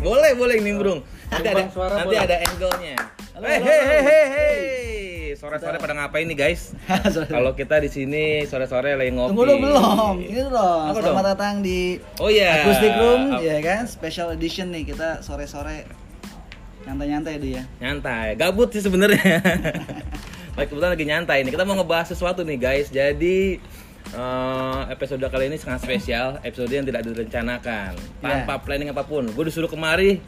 boleh boleh nimbrung. Nanti ada nanti boleh. ada angle-nya. Hei halo. hei hei hei. Sore-sore pada ngapain nih guys? Kalau kita di sini sore-sore lagi ngopi. Tunggu dulu belum. Ini dong. Apa Selamat dong? datang di Oh iya. Acoustic Room, Ap- ya kan? Special edition nih kita sore-sore nyantai-nyantai ya. Nyantai, gabut sih sebenarnya. Baik kebetulan lagi nyantai nih. Kita mau ngebahas sesuatu nih guys. Jadi eh, episode kali ini sangat spesial, episode yang tidak direncanakan, tanpa planning apa pun. Gue disuruh kemari,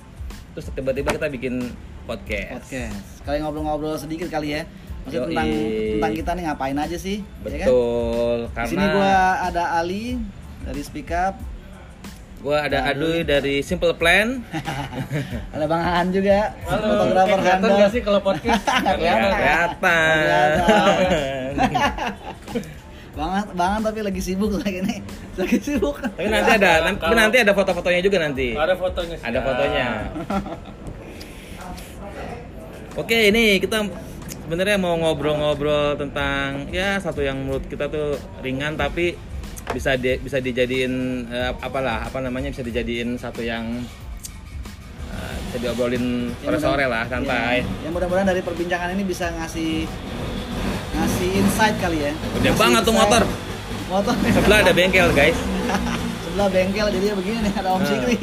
terus tiba-tiba kita bikin podcast. Podcast. Kalian ngobrol-ngobrol sedikit kali ya. Maksudnya Yoi. tentang tentang kita nih ngapain aja sih? ya kan? Betul, Di karena sini gua ada Ali dari Speak Up, gua ada Aduy dari Simple Plan. ada Bang Aan juga, Halo, fotografer kelihatan handal. nggak sih kalau podcast? Nggak kelihatan. Kelihatan. Banget, banget tapi lagi sibuk lagi nih. Lagi sibuk. Tapi nanti ada, nanti, tapi nanti ada foto-fotonya juga nanti. Ada fotonya sih. Ada fotonya. Oke, ini kita sebenarnya mau ngobrol-ngobrol tentang ya satu yang menurut kita tuh ringan tapi bisa di, bisa dijadiin eh, apalah apa namanya bisa dijadiin satu yang eh, bisa diobrolin sore-sore lah santai. Ya, yang mudah-mudahan dari perbincangan ini bisa ngasih ngasih insight kali ya. Gede banget tuh motor. Motor. Sebelah ada bengkel, guys. Sebelah bengkel jadi begini nih ada Om Nah. Sikri.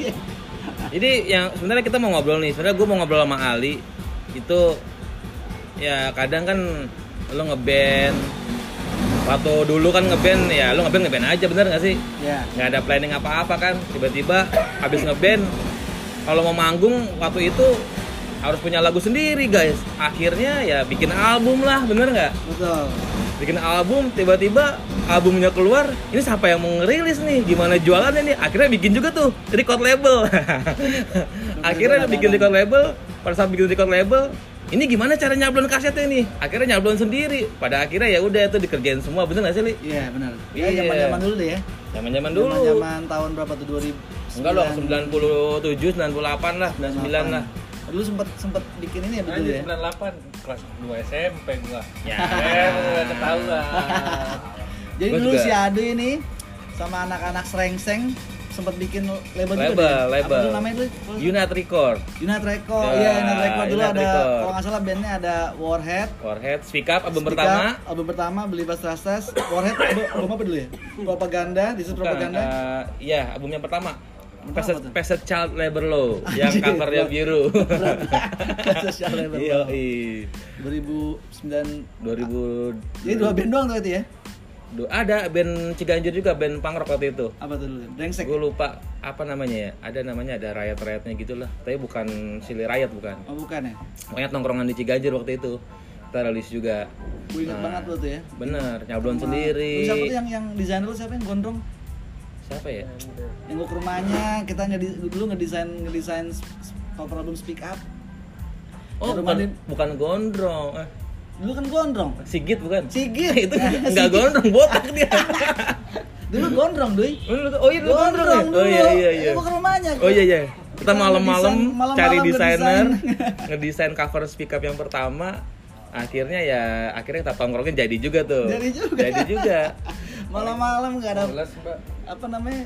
Jadi yang sebenarnya kita mau ngobrol nih. Sebenarnya gue mau ngobrol sama Ali. Itu ya kadang kan lo ngeband waktu dulu kan ngeband ya lo ngeband ngeband aja bener gak sih Ya. nggak ada planning apa-apa kan tiba-tiba habis ngeband kalau mau manggung waktu itu harus punya lagu sendiri guys. Akhirnya ya bikin album lah bener nggak? Betul. bikin album tiba-tiba albumnya keluar ini siapa yang mau ngerilis nih? Gimana jualannya nih? Akhirnya bikin juga tuh record label. Akhirnya bikin record label pada saat bikin record label ini gimana cara nyablon kasetnya nih? Akhirnya nyablon sendiri. Pada akhirnya ya udah itu dikerjain semua bener gak sih li? Iya benar. Iya. Ya zaman-zaman dulu deh ya. zaman zaman dulu. Zaman tahun berapa tuh? 2000? enggak dong 97 98 lah 99 lah Dulu sempet sempet bikin ini ya betul Anjir ya. 98 kelas 2 SMP gua. Ya. Eh, udah ketahuan. Jadi Gua dulu juga. si Ade ini sama anak-anak serengseng sempet bikin label, juga label deh. label Apa dulu namanya dulu? Unite Record Unite Record. Ya, Iya, Unite Record dulu Unite ada Record. kalau nggak salah bandnya ada Warhead. Warhead Speak Up album Speak pertama Up, album pertama beli Bas Rastas. Warhead album, album apa dulu ya? Propaganda, di Bukan, propaganda. eh, iya album yang Pertama Peset? Peset Child Labor Law yang covernya biru. Peset Child Labor Iya, Law. 2009 2000 Jadi dua band doang tuh itu ya? Ada band Ciganjur juga band punk rock waktu itu. Apa tuh dulu? Brengsek. Gue lupa apa namanya ya. Ada namanya ada riot riotnya gitulah. Tapi bukan Silly Riot bukan. Oh bukan ya? Pokoknya tongkrongan di Ciganjur waktu itu. Kita rilis juga. Gue inget Nah, banget tuh tuh ya. Bener, nyablon sendiri. Lu Siapa tuh yang yang desainer lu siapa yang gondrong? Siapa ya? Yang gue ke rumahnya, kita ngedi dulu ngedesain ngedesain cover album Speak Up. Oh, rumah bukan, di- bukan gondrong. Eh, Dulu kan gondrong. Sigit bukan? Sigit. itu enggak Sigit. gondrong, botak dia. Dulu gondrong, Doi. Oh iya, dulu gondrong ya? dulu. Oh iya iya iya. Gue ke rumahnya. Oh iya iya. Kita malam-malam cari desainer, ngedesain cover speak up yang pertama. Akhirnya ya akhirnya kita tongkrongin jadi juga tuh. Jadi juga. Jadi juga. Malam-malam gak ada Mbak. apa namanya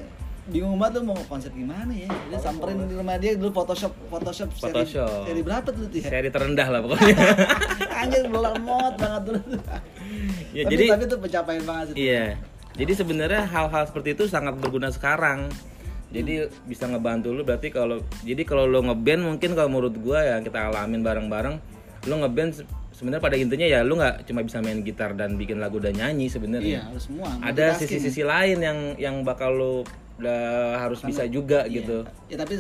bingung banget tuh mau konsep gimana ya dia samperin di rumah dia dulu Photoshop Photoshop, seri- Photoshop. seri, berapa tuh tuh ya Seri terendah lah pokoknya. anjir lemot banget dulu ya tapi, jadi tapi itu pencapaian banget sih Iya. Jadi sebenarnya hal-hal seperti itu sangat berguna sekarang. Jadi bisa ngebantu lu berarti kalau jadi kalau lo ngeband mungkin kalau menurut gua yang kita alamin bareng-bareng lu ngeband sebenarnya pada intinya ya lu nggak cuma bisa main gitar dan bikin lagu dan nyanyi iya sebenarnya. harus semua Ada sisi-sisi lain yang yang bakal lu udah harus bisa juga ya. gitu. ya tapi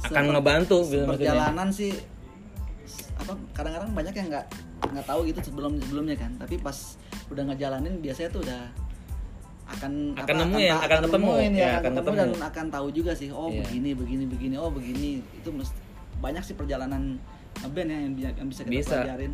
Akan ngebantu gitu perjalanan sih apa kadang-kadang banyak yang nggak nggak tahu gitu sebelum sebelumnya kan tapi pas udah ngejalanin biasanya tuh udah akan Akan nemuin, ta- akan ketemu. nemuin, Ya, ya, akan akan ketemu ketemu. dan akan tahu juga sih oh Iya. begini begini begini oh begini itu mesti banyak sih perjalanan ngeband ya yang, yang bisa kita Bisa. pelajarin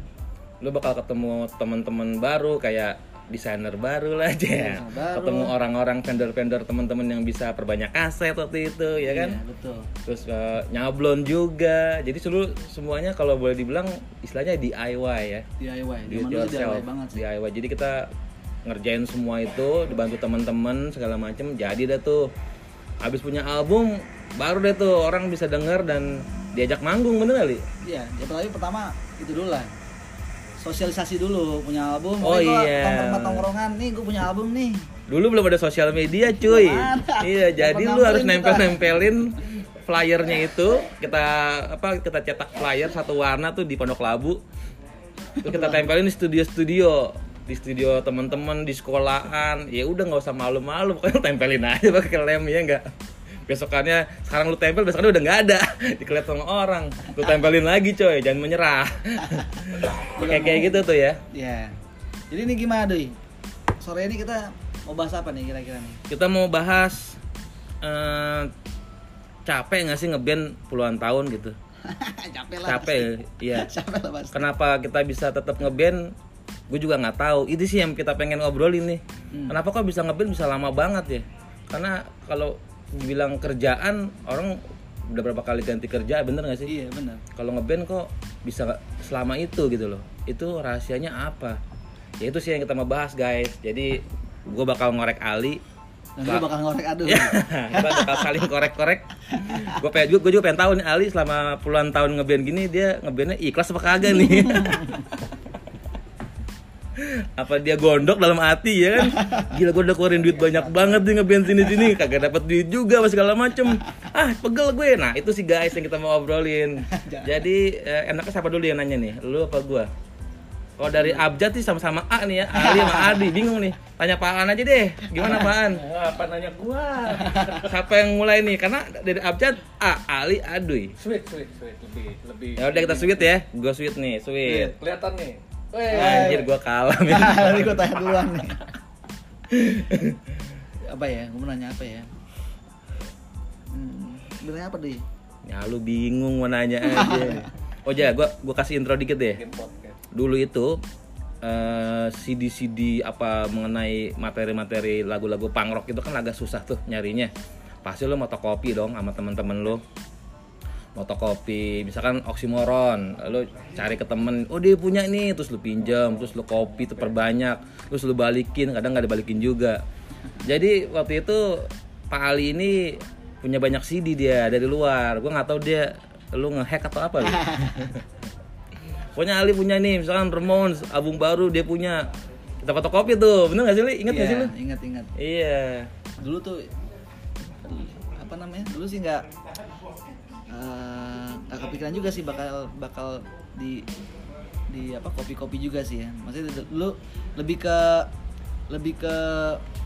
Lu bakal ketemu teman-teman baru kayak desainer baru lah aja. Baru. Ketemu orang-orang vendor-vendor teman-teman yang bisa perbanyak aset waktu itu ya kan. Iya, betul. Terus eh, nyablon juga. Jadi seluruh semuanya kalau boleh dibilang istilahnya DIY ya. DIY do it yourself. DIY banget sih. DIY jadi kita ngerjain semua itu dibantu teman-teman segala macem. Jadi dah tuh habis punya album baru deh tuh orang bisa denger dan diajak manggung bener kali Iya, ya tapi pertama itu dulu lah. Sosialisasi dulu punya album. Oh, iya. Tongkrong tongkrongan nih, gue punya album nih. dulu belum ada sosial media cuy. Iya jadi lu harus nempel-nempelin flyernya itu. Kita apa kita cetak flyer satu warna tuh di Pondok Labu. Terus kita tempelin di studio-studio. Di studio teman-teman di sekolahan. Ya udah nggak usah malu-malu. Pokoknya tempelin aja pakai lem ya enggak besokannya sekarang lu tempel besokannya udah nggak ada dikelihat sama orang lu tempelin lagi coy jangan menyerah kayak kayak gitu tuh ya Iya. Jadi ini gimana, Doi? Sore ini kita mau bahas apa nih kira-kira nih? kita mau bahas eh, capek nggak sih ngeband puluhan tahun gitu Capek lah. capek iya pasti. Capek lah pasti. kenapa kita bisa tetap ngeband gue juga nggak tahu itu sih yang kita pengen ngobrolin nih Hmm. kenapa kok bisa ngeband bisa lama banget ya karena kalau dibilang kerjaan orang udah berapa kali ganti kerja bener nggak sih Iya, benar. kalau ngeband kok bisa selama itu gitu loh itu rahasianya apa ya itu sih yang kita mau bahas guys jadi gue bakal ngorek Ali Dan gue bakal ngorek aduh. Ya, kita bakal saling korek-korek. Gue pengen gue juga pengen tahu nih Ali selama puluhan tahun ngeband gini dia ngebandnya ikhlas apa kagak nih? apa dia gondok dalam hati ya kan? Gila gue udah keluarin duit banyak banget nih ngeband sini-sini kagak dapat duit juga apa segala macem. Ah pegel gue. Nah itu sih guys yang kita mau obrolin. Jadi eh, enaknya siapa dulu yang nanya nih? Lu apa gue? Kalau dari Abjad sih sama-sama A nih ya, Ali sama Adi bingung nih. Tanya Paan aja deh, gimana Paan? Ah, apa nanya gua? Siapa yang mulai nih? Karena dari Abjad A, Ali, Aduy. Sweet, sweet, sweet. Lebih, lebih. Ya udah kita sweet ya. Gue sweet nih, sweet. Kelihatan nih. Weh. Anjir gua kalah men. Tadi gue tanya duluan nih. apa ya? Gue mau nanya apa ya? Hmm, sebenarnya apa deh? Ya lu bingung mau nanya aja. Oh ja, gua gua kasih intro dikit deh. Dulu itu eh, CD-CD apa mengenai materi-materi lagu-lagu punk rock itu kan agak susah tuh nyarinya. Pasti lo motokopi dong sama teman-teman lo. Motokopi, misalkan oksimoron, lo cari ke temen, oh dia punya nih, terus lu pinjam, terus lu kopi, tuh perbanyak, terus lu balikin, kadang nggak dibalikin juga. Jadi waktu itu Pak Ali ini punya banyak CD dia dari luar, gue nggak tahu dia lu ngehack atau apa lu. Pokoknya Ali punya nih, misalkan Ramones album baru dia punya. Kita fotokopi tuh, bener gak sih Li? Ingat gak Iya, sih lu? Ingat, ingat. Iya. Dulu tuh apa namanya? Dulu sih nggak eh, nggak kepikiran juga sih bakal bakal di di apa kopi-kopi juga sih ya. Maksudnya dulu lebih ke lebih ke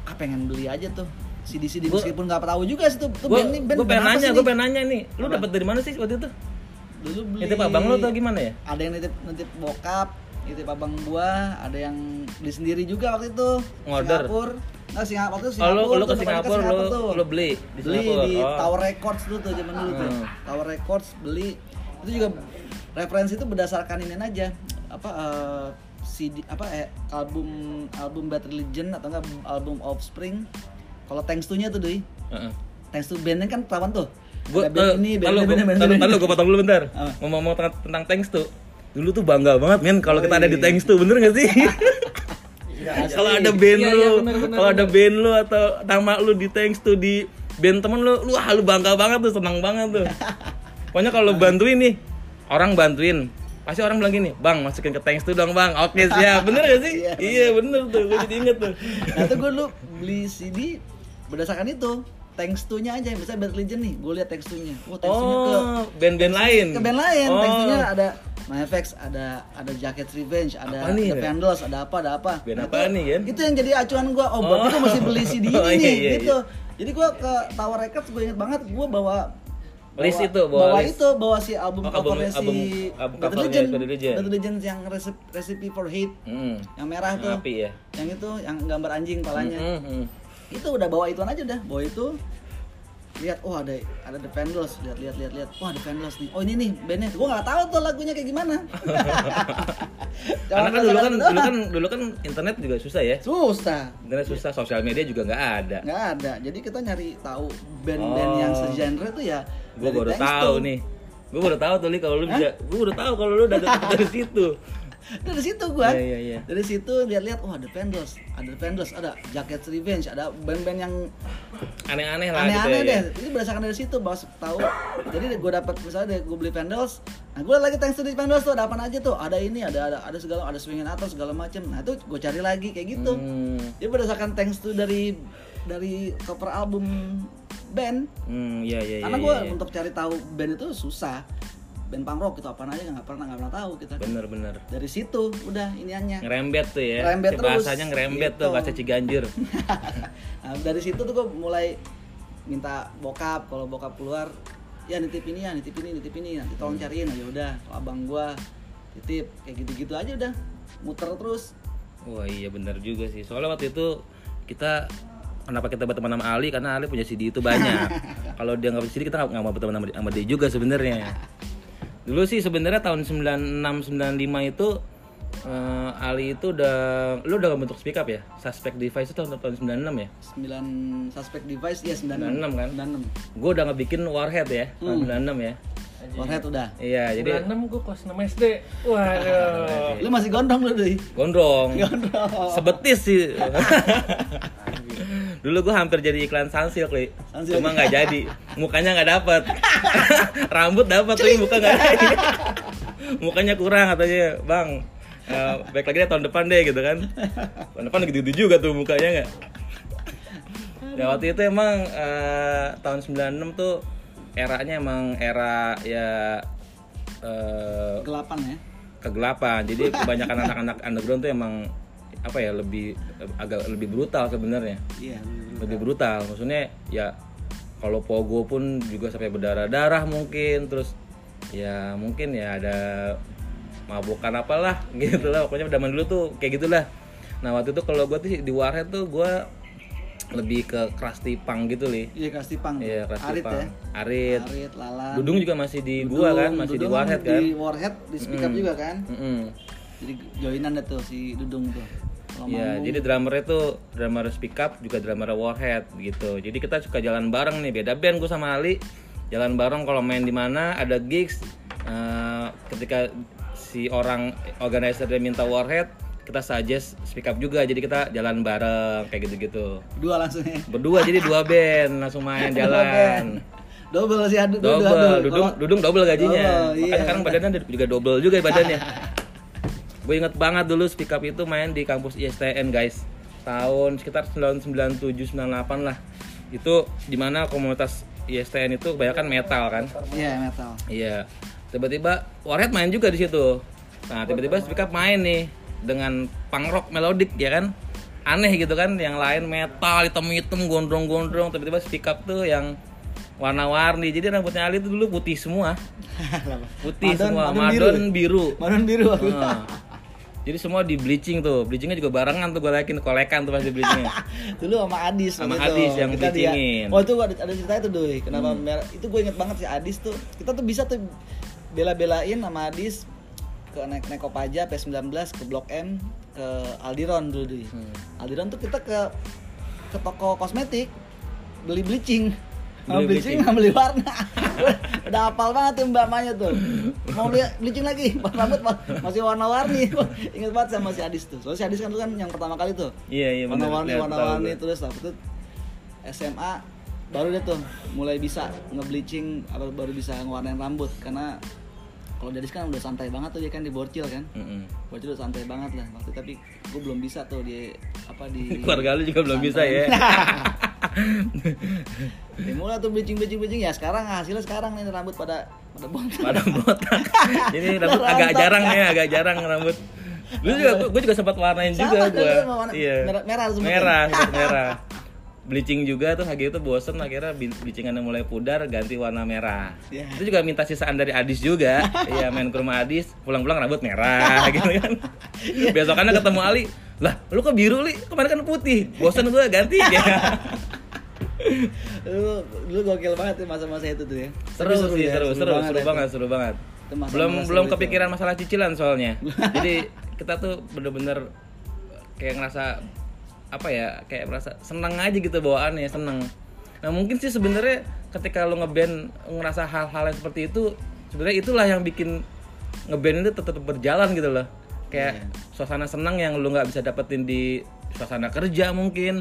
ah pengen beli aja tuh CD-CD Gua- meskipun nggak tahu juga sih tuh, tuh Gue band ini band pengen band apa nanya, gue pengen nanya nih. Lu Apa? dapat dari mana sih waktu itu? dulu beli Itu abang lu atau gimana ya? ada yang nitip nitip bokap nitip abang gua ada yang beli sendiri juga waktu itu Ngorder? Singapura nggak Singapura waktu itu Oh, lu, Singapura lu ke tuh, depannya Singapura, lu, lu beli di beli Singapura. di Oh. Tower Records dulu tuh zaman dulu tuh Hmm. Tower Records beli itu juga referensi itu berdasarkan ini aja apa eh, CD apa eh, album album Bad Religion atau enggak album Offspring kalau thanks to nya tuh doi Heeh. thanks to bandnya kan ketahuan tuh Gue Ada band ini band ini, band ini, band ini. gue potong dulu bentar. Ngomong-ngomong tentang, tentang thanks tuh. Dulu tuh bangga banget men kalau kita ada di Wih. thanks tuh, bener gak sih? kalau ada band Iya, lu, iya, kalau ada band lu atau nama lu di thanks tuh di band temen lu, lu ah lu bangga banget tuh, senang banget tuh. Pokoknya kalau lu bantuin nih, orang bantuin, pasti orang bilang gini, bang masukin ke thanks tuh dong bang, oke siap, bener gak sih? Iya, iya bener tuh, gue jadi inget tuh. Nah itu gue dulu beli CD berdasarkan itu thanks to nya aja misalnya Bad Religion nih gue lihat thanks to nya oh thanks to nya ke Oh, band-band lain. ke band lain Oh. thanks to nya ada MyFX ada ada Jacket Revenge ada Apa nih, The? Vandals ada apa ada apa Band Nah, apaan itu, nih, Gen? itu yang jadi acuan gue oh Oh. gue mesti beli CD ini Oh, iya, nih iya, gitu jadi gue ke Tower Records gue inget banget gue bawa List bawa- itu, bawa bawa list. itu bawa si album Oh, album- covernya si album- album Bad Religion. Bad Religion yang Recipe, Recipe for Hate Hmm. yang merah tuh Api ya. yang itu yang gambar anjing palanya Hmm, hmm. itu udah bawa ituan aja udah bawa itu lihat oh ada ada The Vandals lihat lihat lihat lihat wah The Vandals nih oh ini nih bandnya gua nggak tahu tuh lagunya kayak gimana Karena kan dulu kan dulu kan dulu kan internet juga susah ya. susah Internet susah, sosial media juga nggak ada. nggak ada jadi kita nyari tahu band-band Oh. yang segenre tuh ya Gue baru tahu nih. Gue baru tahu tuh Li kalau lu bisa. Gue baru tahu kalau lu dari, dari situ. Dari situ gua Iya, iya, iya. dari situ lihat-lihat wah ada Vandals ada Vandals ada Jacket Revenge ada band-band yang Aneh-aneh lah aneh-aneh gitu ya. deh itu berdasarkan dari situ bahwa tahu jadi gue dapat misalnya gue beli Vandals nah gue lagi thanks to Vandals tuh ada apa aja tuh ada ini ada ada ada segala ada swingin atau segala macam nah itu gue cari lagi kayak gitu Hmm. jadi berdasarkan thanks to dari dari cover album band Hmm, iya iya iya. karena gue iya, iya. untuk cari tahu band itu susah band punk rock itu apa aja nggak pernah nggak pernah tahu kita bener-bener dari situ udah iniannya ngerembet tuh ya. Ngerembet terus. Bahasanya ngerembet tuh Gitu. bahasa Ciganjur. nah, dari situ tuh gue mulai minta bokap kalau bokap keluar ya nitip ini ya nitip ini nitip ini nanti tolong cariin aja udah abang gua titip kayak gitu-gitu aja udah muter terus Wah iya bener juga sih. Soalnya waktu itu kita kenapa kita berteman sama Ali karena Ali punya CD itu banyak. Kalau dia nggak punya CD kita nggak mau berteman sama dia juga sebenarnya. Dulu sih sebenarnya tahun 96 95 itu eh, Ali itu udah lu udah bentuk speak up ya? Suspect device itu tahun tahun 96 ya? 9 suspect device ya 96 96 kan? 96 Gue udah ngebikin Warhead ya tahun 96 ya. Warhead udah Iya, jadi 96 gue kelas 6 SD. Waduh. lu masih gondrong lu deh gondrong. gondrong Sebetis sih. Dulu gue hampir jadi iklan Sunsilk, Li. Sunsilk. Cuma nggak jadi. Mukanya nggak dapet. Rambut dapat tapi muka nggak jadi. Mukanya kurang katanya, Bang. eh, baik lagi deh tahun depan deh gitu kan. Tahun depan gitu-gitu juga tuh mukanya nggak. Ya waktu itu emang eh, tahun 96 tuh eranya emang era ya eh, gelapan ya kegelapan. Jadi kebanyakan anak-anak underground tuh emang apa ya lebih agak lebih brutal sebenarnya. iya Lebih brutal. Maksudnya ya kalau pogo pun juga sampai berdarah-darah mungkin terus ya mungkin ya ada mabukan apalah gitu lah pokoknya zaman dulu tuh kayak gitulah nah waktu itu kalau gue tuh di warhead tuh gue lebih ke crusty punk gitu li iya kasih pang iya crusty arit punk ya arit arit lalan dudung juga masih di gua kan masih di Dudung warhead kan di warhead di speak up Mm-mm. juga kan Mm-mm. jadi joinan deh tuh si dudung tuh Iya, jadi drummernya tuh drummer speak up juga drummer warhead gitu. Jadi kita suka jalan bareng nih, beda band gue sama Ali. Jalan bareng kalau main di mana ada gigs. eh, ketika si orang organizer dia minta warhead, kita suggest speak up juga. Jadi kita jalan bareng kayak gitu-gitu. dua langsung ya Berdua jadi dua band langsung main jalan. double sih adu Double, dudung, dudung double gajinya. Double, iya. Makanya sekarang badannya juga double juga ya badannya. Gue inget banget dulu speak up itu main di kampus ISTN guys. Tahun sekitar tahun 97 98 lah. Itu di mana komunitas ISTN itu kebanyakan metal kan. iya metal Iya. Tiba-tiba Warhead main juga di situ. Nah, tiba-tiba speak up main nih dengan punk rock melodik ya kan. Aneh gitu kan, yang lain metal hitam-hitam gondrong-gondrong, tiba-tiba speak up tuh yang warna-warni. Jadi rambutnya Ali itu dulu putih semua. Putih Madon- semua, madon madon biru. biru. Madon biru Nah. Jadi semua di bleaching tuh. Bleachingnya juga barengan tuh gue yakin kolekan tuh pas di bleachingnya. dulu sama Adis Sama waktu itu. Adis yang Kita dia- bleachingin. oh itu ada, ada cerita itu doi kenapa Hmm. merah itu gue inget banget si Adis tuh kita tuh bisa tuh bela-belain sama Adis ke naik naik aja P19 ke Blok M ke Aldiron dulu doi Hmm. Aldiron tuh kita ke ke toko kosmetik beli bleaching. Mau Beli bleaching bleaching. nggak beli warna. Udah hafal banget tuh mbak Maya tuh. Mau beli bleaching lagi. Rambut ma- masih warna-warni. Inget banget sama si Adis tuh. Soalnya si Adis kan dulu kan yang pertama kali tuh. Iya, iya warna-warni Lihat, warna-warni terus waktu itu SMA baru deh tuh mulai bisa nge-bleaching baru bisa ngewarnain rambut. Karena kalau Dadis kan udah santai banget tuh dia kan di borcil kan Mm-mm. borcil udah santai banget lah waktu tapi gue belum bisa tuh di apa di Keluarga lu juga belum bisa ya. ya mulai tuh bleaching bleaching bleaching ya sekarang hasilnya sekarang nih rambut pada pada botak pada botak. Jadi rambut agak jarang ya, agak jarang rambut. Lu juga gue juga sempat warnain juga gue. Iya. merah- merah. Merah, merah. Bleaching juga tuh lagi itu bosen akhirnya bleachingannya mulai pudar ganti warna merah. Iya. Itu juga minta sisaan dari Adis juga. Iya main ke rumah Adis, pulang-pulang rambut merah gitu kan. Iya. Besokannya ketemu Ali, lah lu kok biru li? Kemarin kan putih. Bosen gue ganti ya. dulu dulu gokil banget tuh masa-masa itu tuh ya seru, Tapi sih ya, seru seru seru ya. banget seru banget Itu masa-masa belum seru belum itu. kepikiran masalah cicilan soalnya jadi kita tuh bener-bener kayak ngerasa apa ya kayak merasa senang aja gitu bawaannya seneng. Nah mungkin sih sebenarnya ketika lo ngeband ngerasa hal-hal yang seperti itu sebenarnya itulah yang bikin ngeband itu tetap berjalan gitu loh. Kayak suasana senang yang lu nggak bisa dapetin di suasana kerja mungkin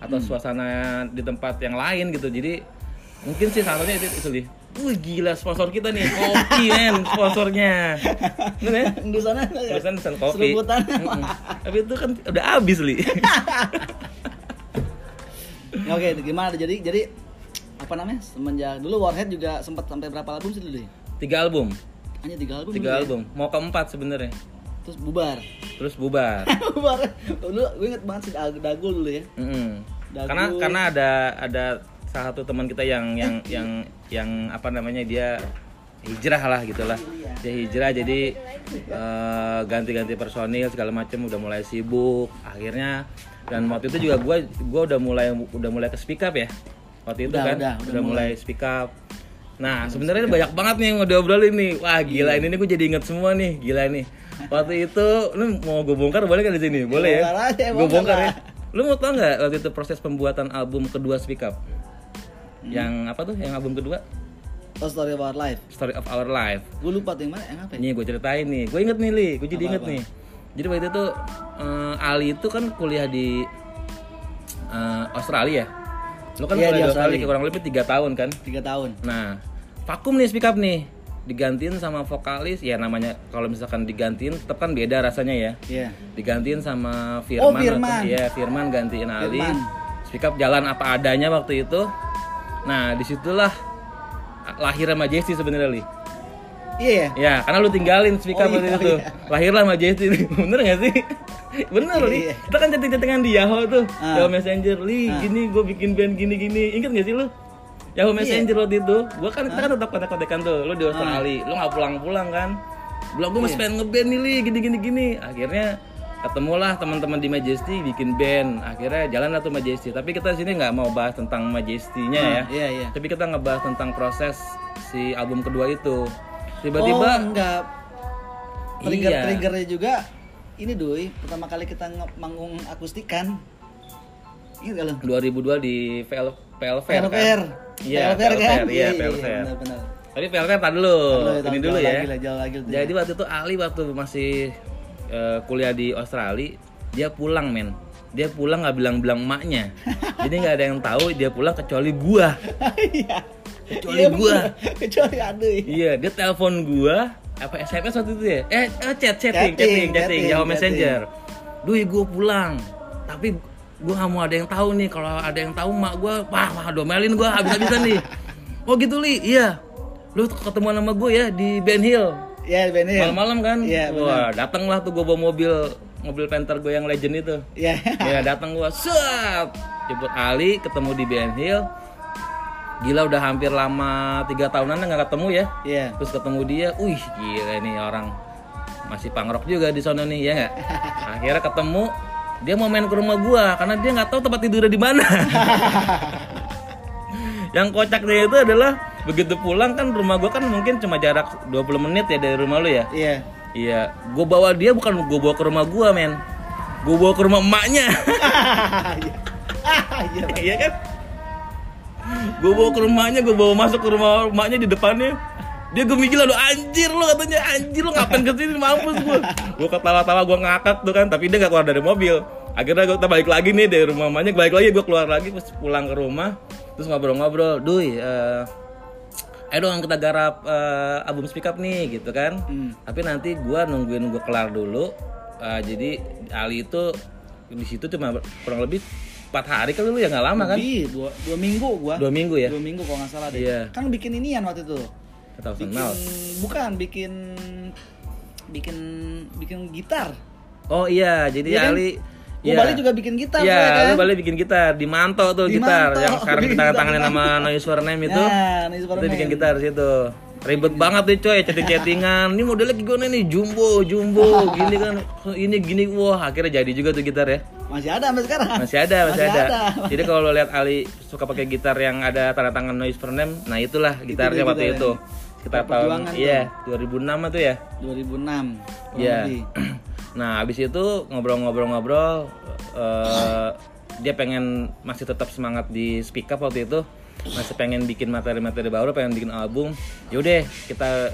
atau suasana di tempat yang lain gitu. Jadi mungkin sih salah satunya itu, itu Li. Wih gila sponsor kita nih kopi men sponsornya Bener ya? di sana Pesan pesan kopi. Seruputan. Tapi itu kan udah habis li. Ya, Oke, gimana jadi jadi apa namanya? Semenjak dulu Warhead juga sempat sampai berapa album sih dulu? ya? Tiga album, Hanya tiga album. tiga ya? album. Mau keempat sebenarnya. Terus bubar. Terus bubar. bubar. Dulu gue inget banget sih Dag- Dagul dulu ya. Mm-mm. Dagu. Karena karena ada ada salah satu teman kita yang yang yang yang apa namanya dia hijrah lah gitulah. Dia hijrah jadi eh, ganti-ganti personil segala macam udah mulai sibuk. Akhirnya dan waktu itu juga gue gua udah mulai udah mulai ke speak up ya. Waktu itu Udah, kan udah, udah, udah mulai speak up. Nah, sebenarnya banyak banget nih yang mau diobrolin nih. Wah, gila ini nih gue jadi inget semua nih. Gila nih. Waktu itu lu mau gue bongkar boleh kan di sini? Boleh ya? aja, Gue bongkar ya. Lu mau tau nggak waktu itu proses pembuatan album kedua Speak Up? Hmm. Yang apa tuh? Yang album kedua? Oh, Story of Our Life. Story of Our Life. Gue lupa tuh yang mana, yang apa ya? Ini gue ceritain nih. Gue inget nih, Li. Gue jadi inget Apa-apa? nih. Jadi waktu itu eh, Ali itu kan kuliah di eh, Australia. Lu kan Iya, kuliah di Australia Australia. kurang lebih tiga tahun kan? Tiga tahun. Nah, vakum nih Speak Up nih. Digantiin sama vokalis, ya namanya kalau misalkan digantiin tetap kan beda rasanya ya. Iya. digantiin sama Oh, Firman Firman. atau- iya Firman gantiin Ali Firman. speak up jalan apa adanya waktu itu nah di situlah lahirnya Majesty sebenarnya li. Iya ya. ya karena lu tinggalin speak up Oh, iya, itu. iya. lahirlah Majesty bener gak sih? Bener li. Iya. kita kan chatting chattingan di Yahoo tuh. Ah. Yahoo Messenger. Li Ah. gini gue bikin band gini gini. Inget gak sih lu? Yahoo Iya. Messenger waktu itu. Gua kan kita kan tetap kontak kontakan tuh. Lu di Australia lu nggak pulang pulang kan? Bilang gue masih Iya. pengen ngeband nih li. Gini gini gini. Akhirnya ketemulah teman-teman di Majesty bikin band akhirnya jalan lah tuh Majesty tapi kita sini nggak mau bahas tentang Majesty-nya ya Iya, iya. tapi kita ngebahas tentang proses si album kedua itu oh, tiba-tiba enggak. Trigger Iya. triggernya juga ini doi pertama kali kita manggung akustikan. Gak lu? 2002 di VL PLVR PLVR. Iya, PLVR kan? PLVR, iya, PLVR. Benar-benar. Tapi PLVR tak dulu, ini dulu ya. lagi lagi. Jadi waktu itu Ali waktu masih eh, kuliah di Australia, dia pulang men. Dia pulang nggak bilang-bilang emaknya. Jadi nggak ada yang tahu dia pulang kecuali gua. Iya. Kecuali Iya, gua. Kecuali aduh. Iya, dia telepon gua apa SMS waktu itu ya? Eh, eh, chat, chatting, Chatting, chatting, Yahoo. Messenger. Duh, gua pulang. Tapi gua nggak mau ada yang tahu nih. Kalau ada yang tahu mak gua, wah, wah domelin gua habis-habisan nih. Oh gitu li, iya. Lu ketemu sama gue ya di Ben Hill. Iya, Ben Hill. Malam-malam kan? Iya. Wah, datang lah tuh gue bawa mobil mobil Panther gue yang legend itu. Iya. ya datang gua set jemput Ali ketemu di Ben Hill. Gila udah hampir lama tiga tahunan nggak ketemu ya. Iya. Terus ketemu dia, wih gila ini orang masih pangrok juga di sana nih ya nggak? Akhirnya ketemu dia mau main ke rumah gua karena dia nggak tahu tempat tidurnya di mana. Yang kocaknya itu adalah begitu pulang kan rumah gua kan mungkin cuma jarak 20 menit ya dari rumah lu ya. Iya. Iya, gue bawa dia bukan gue bawa ke rumah gua men, gue bawa ke rumah emaknya, Iya. iya kan? Gue bawa ke rumahnya, gue bawa masuk ke rumah emaknya di depannya, dia gemijil lalu anjir lo katanya. Anjir lo ngapain ke sini mampus gue, gue ketawa-tawa gue ngakak tuh kan, tapi dia nggak keluar dari mobil, akhirnya gue balik lagi nih dari rumah emaknya, balik lagi gue keluar lagi, pas pulang ke rumah, terus ngobrol-ngobrol, duy, eh, ayo dong kita garap eh, album speak up nih gitu kan Hmm. tapi nanti gua nungguin gua kelar dulu Eh, jadi Ali itu di situ cuma kurang lebih empat hari kali lu ya nggak lama kan Lebih, dua, dua minggu gua. dua minggu ya Dua minggu kalau nggak salah deh. Iya. Kan bikin inian waktu itu. atau Bikin kenal bukan bikin bikin bikin gitar. oh iya jadi Iya kan? Ali Gua balik juga bikin gitar Iya, gua, kan? bikin gitar di Manto tuh Di gitar Manto, yang sekarang bikin kita tanganin sama Manto. Noise for Name itu. Nah, Noise for Kita bikin Name. gitar situ. Ribet banget tuh coy, chatting-chattingan. Ini modelnya gimana nih? Jumbo, jumbo, gini kan. Ini gini wah, akhirnya jadi juga tuh gitar ya. Masih ada sampai sekarang. Masih ada, masih, Masih ada. ada. Jadi kalau lo lihat Ali suka pakai gitar yang ada tanda tangan Noise for Name, nah itulah gitarnya waktu gitarnya. itu. Kita tahun iya, 2006 tuh ya. 2006. kurang Iya. Nah, habis itu ngobrol-ngobrol-ngobrol eh, dia pengen masih tetap semangat di speak up waktu itu. Masih pengen bikin materi-materi baru, pengen bikin album. Yaudah, kita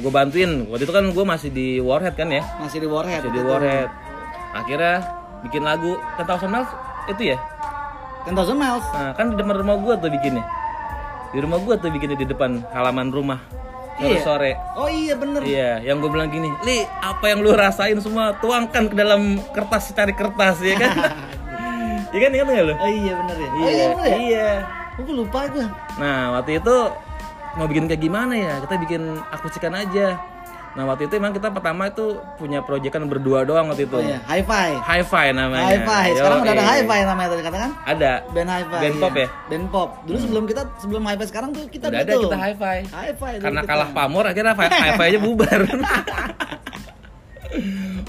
gue bantuin waktu itu kan gue masih di Warhead kan ya Masih di Warhead. masih di. Warhead akhirnya bikin lagu 10,000 Miles itu ya 10,000 miles. nah kan di depan rumah gue tuh bikinnya di rumah gue tuh bikinnya di depan halaman rumah Iya. sore Oh iya bener. Iya, yang gue bilang gini, Li, apa yang lu rasain semua tuangkan ke dalam kertas cari kertas ya kan? Iya kan, ingat nggak lu? Oh iya bener ya. Oh Iya, iya bener ya. iya. Oh, gue lupa gue. Nah, waktu itu mau bikin kayak gimana ya? Kita bikin akustikan aja. Nah, waktu itu emang kita pertama itu punya proyekan berdua doang waktu itu. Oh iya, hi-fi. Hi-fi namanya. Hi-fi. Sekarang udah ada Yoi. hi-fi namanya tadi katakan. Ada. Band hi-fi. Band pop iya. ya? Band pop. Dulu sebelum kita sebelum hi-fi sekarang tuh kita Udah ada betul. kita hi-fi. Hi-fi. Karena kita. kalah pamor akhirnya hi- hi-fi aja bubar.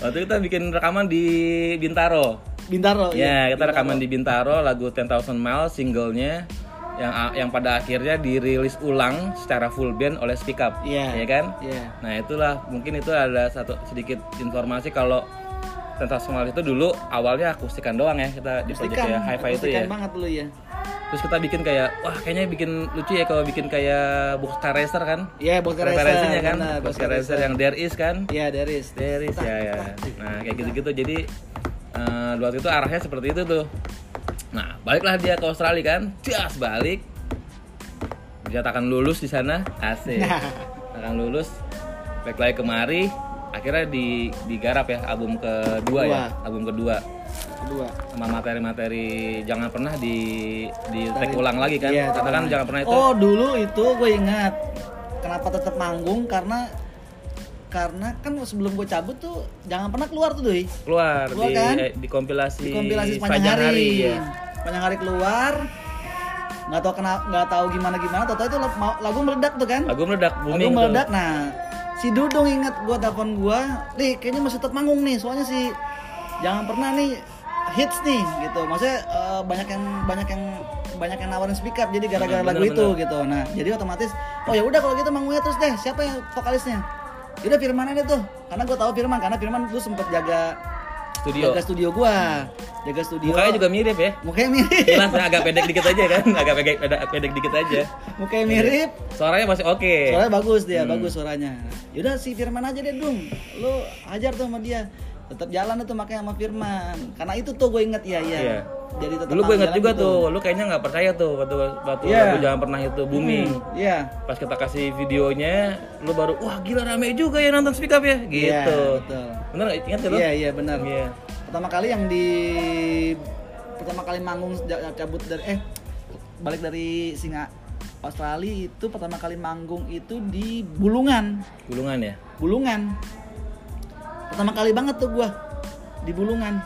waktu itu kita bikin rekaman di Bintaro. Bintaro. Ya, iya. kita rekaman di Bintaro lagu 10,000 Miles singlenya yang yang pada akhirnya dirilis ulang secara full band oleh Speak Up. Iya. Ya kan? Iya. Nah, itulah mungkin itu ada satu sedikit informasi kalau 10,000 Miles itu dulu awalnya akustikan doang ya kita di project ya hi-fi itu ya. banget dulu ya. Terus kita bikin kayak wah kayaknya bikin lucu ya kalau bikin kayak Boxcar Racer kan. Iya, Boxcar Boxcar Racer, Racer-nya kan. benar, Boxcar Racer yang There Is kan. Iya, there is. There is ya ya. Nah kayak gitu-gitu jadi eh waktu itu arahnya seperti itu tuh. Nah baliklah dia ke Australia kan, jas balik, dinyatakan lulus di sana, asik, akan lulus, balik lagi kemari, akhirnya di digarap ya album kedua ya, album kedua. Kedua. sama materi-materi jangan pernah di di take ulang lagi kan, Iya, katakan jangan pernah. itu. Oh, dulu itu gue ingat. Kenapa tetap manggung? Karena karena kan sebelum gue cabut tuh jangan pernah keluar tuh doi. Keluar Keluar di kan? eh, di kompilasi, di kompilasi sepanjang hari, ya. sepanjang hari keluar. Nggak tahu kenapa nggak tahu gimana gimana. Tahu itu lagu, lagu meledak tuh kan? Lagu meledak lagu booming tuh. meledak. Nah si Dudung ingat gua telepon gua nih kayaknya masih tetap manggung nih soalnya si jangan pernah nih hits nih gitu. Maksudnya eh, banyak yang banyak yang banyak yang nawarin speak up jadi gara-gara lagu bener, itu gitu. Nah jadi otomatis oh ya udah kalau gitu manggungnya terus deh siapa yang vokalisnya Yaudah Firman aja tuh karena gua tahu Firman karena Firman dulu sempet jaga Studio. jaga studio gua jaga studio Mukanya juga mirip ya. mukanya mirip Jelas agak pendek dikit aja kan, agak pendek, pendek, pendek dikit aja. mukanya mirip Suaranya masih oke. suaranya bagus dia Hmm. bagus suaranya yaudah si Firman aja deh dung lu hajar tuh sama dia tetap jalan tuh makanya sama Firman karena itu tuh gue inget ya ya Iya. jadi tetap Dulu gue inget juga gitu. tuh, lu kayaknya nggak percaya tuh waktu waktu Iya. lagu jangan pernah itu booming. Hmm, iya Pas kita kasih videonya, lu baru wah gila rame juga ya nonton speak up ya, gitu. Iya, betul Bener nggak? ingat gak lu? iya iya benar Iya. pertama kali yang di pertama kali manggung cabut dari eh balik dari Singa Australia itu pertama kali manggung itu di Bulungan Gulungan ya. Bulungan pertama kali banget tuh gua di Bulungan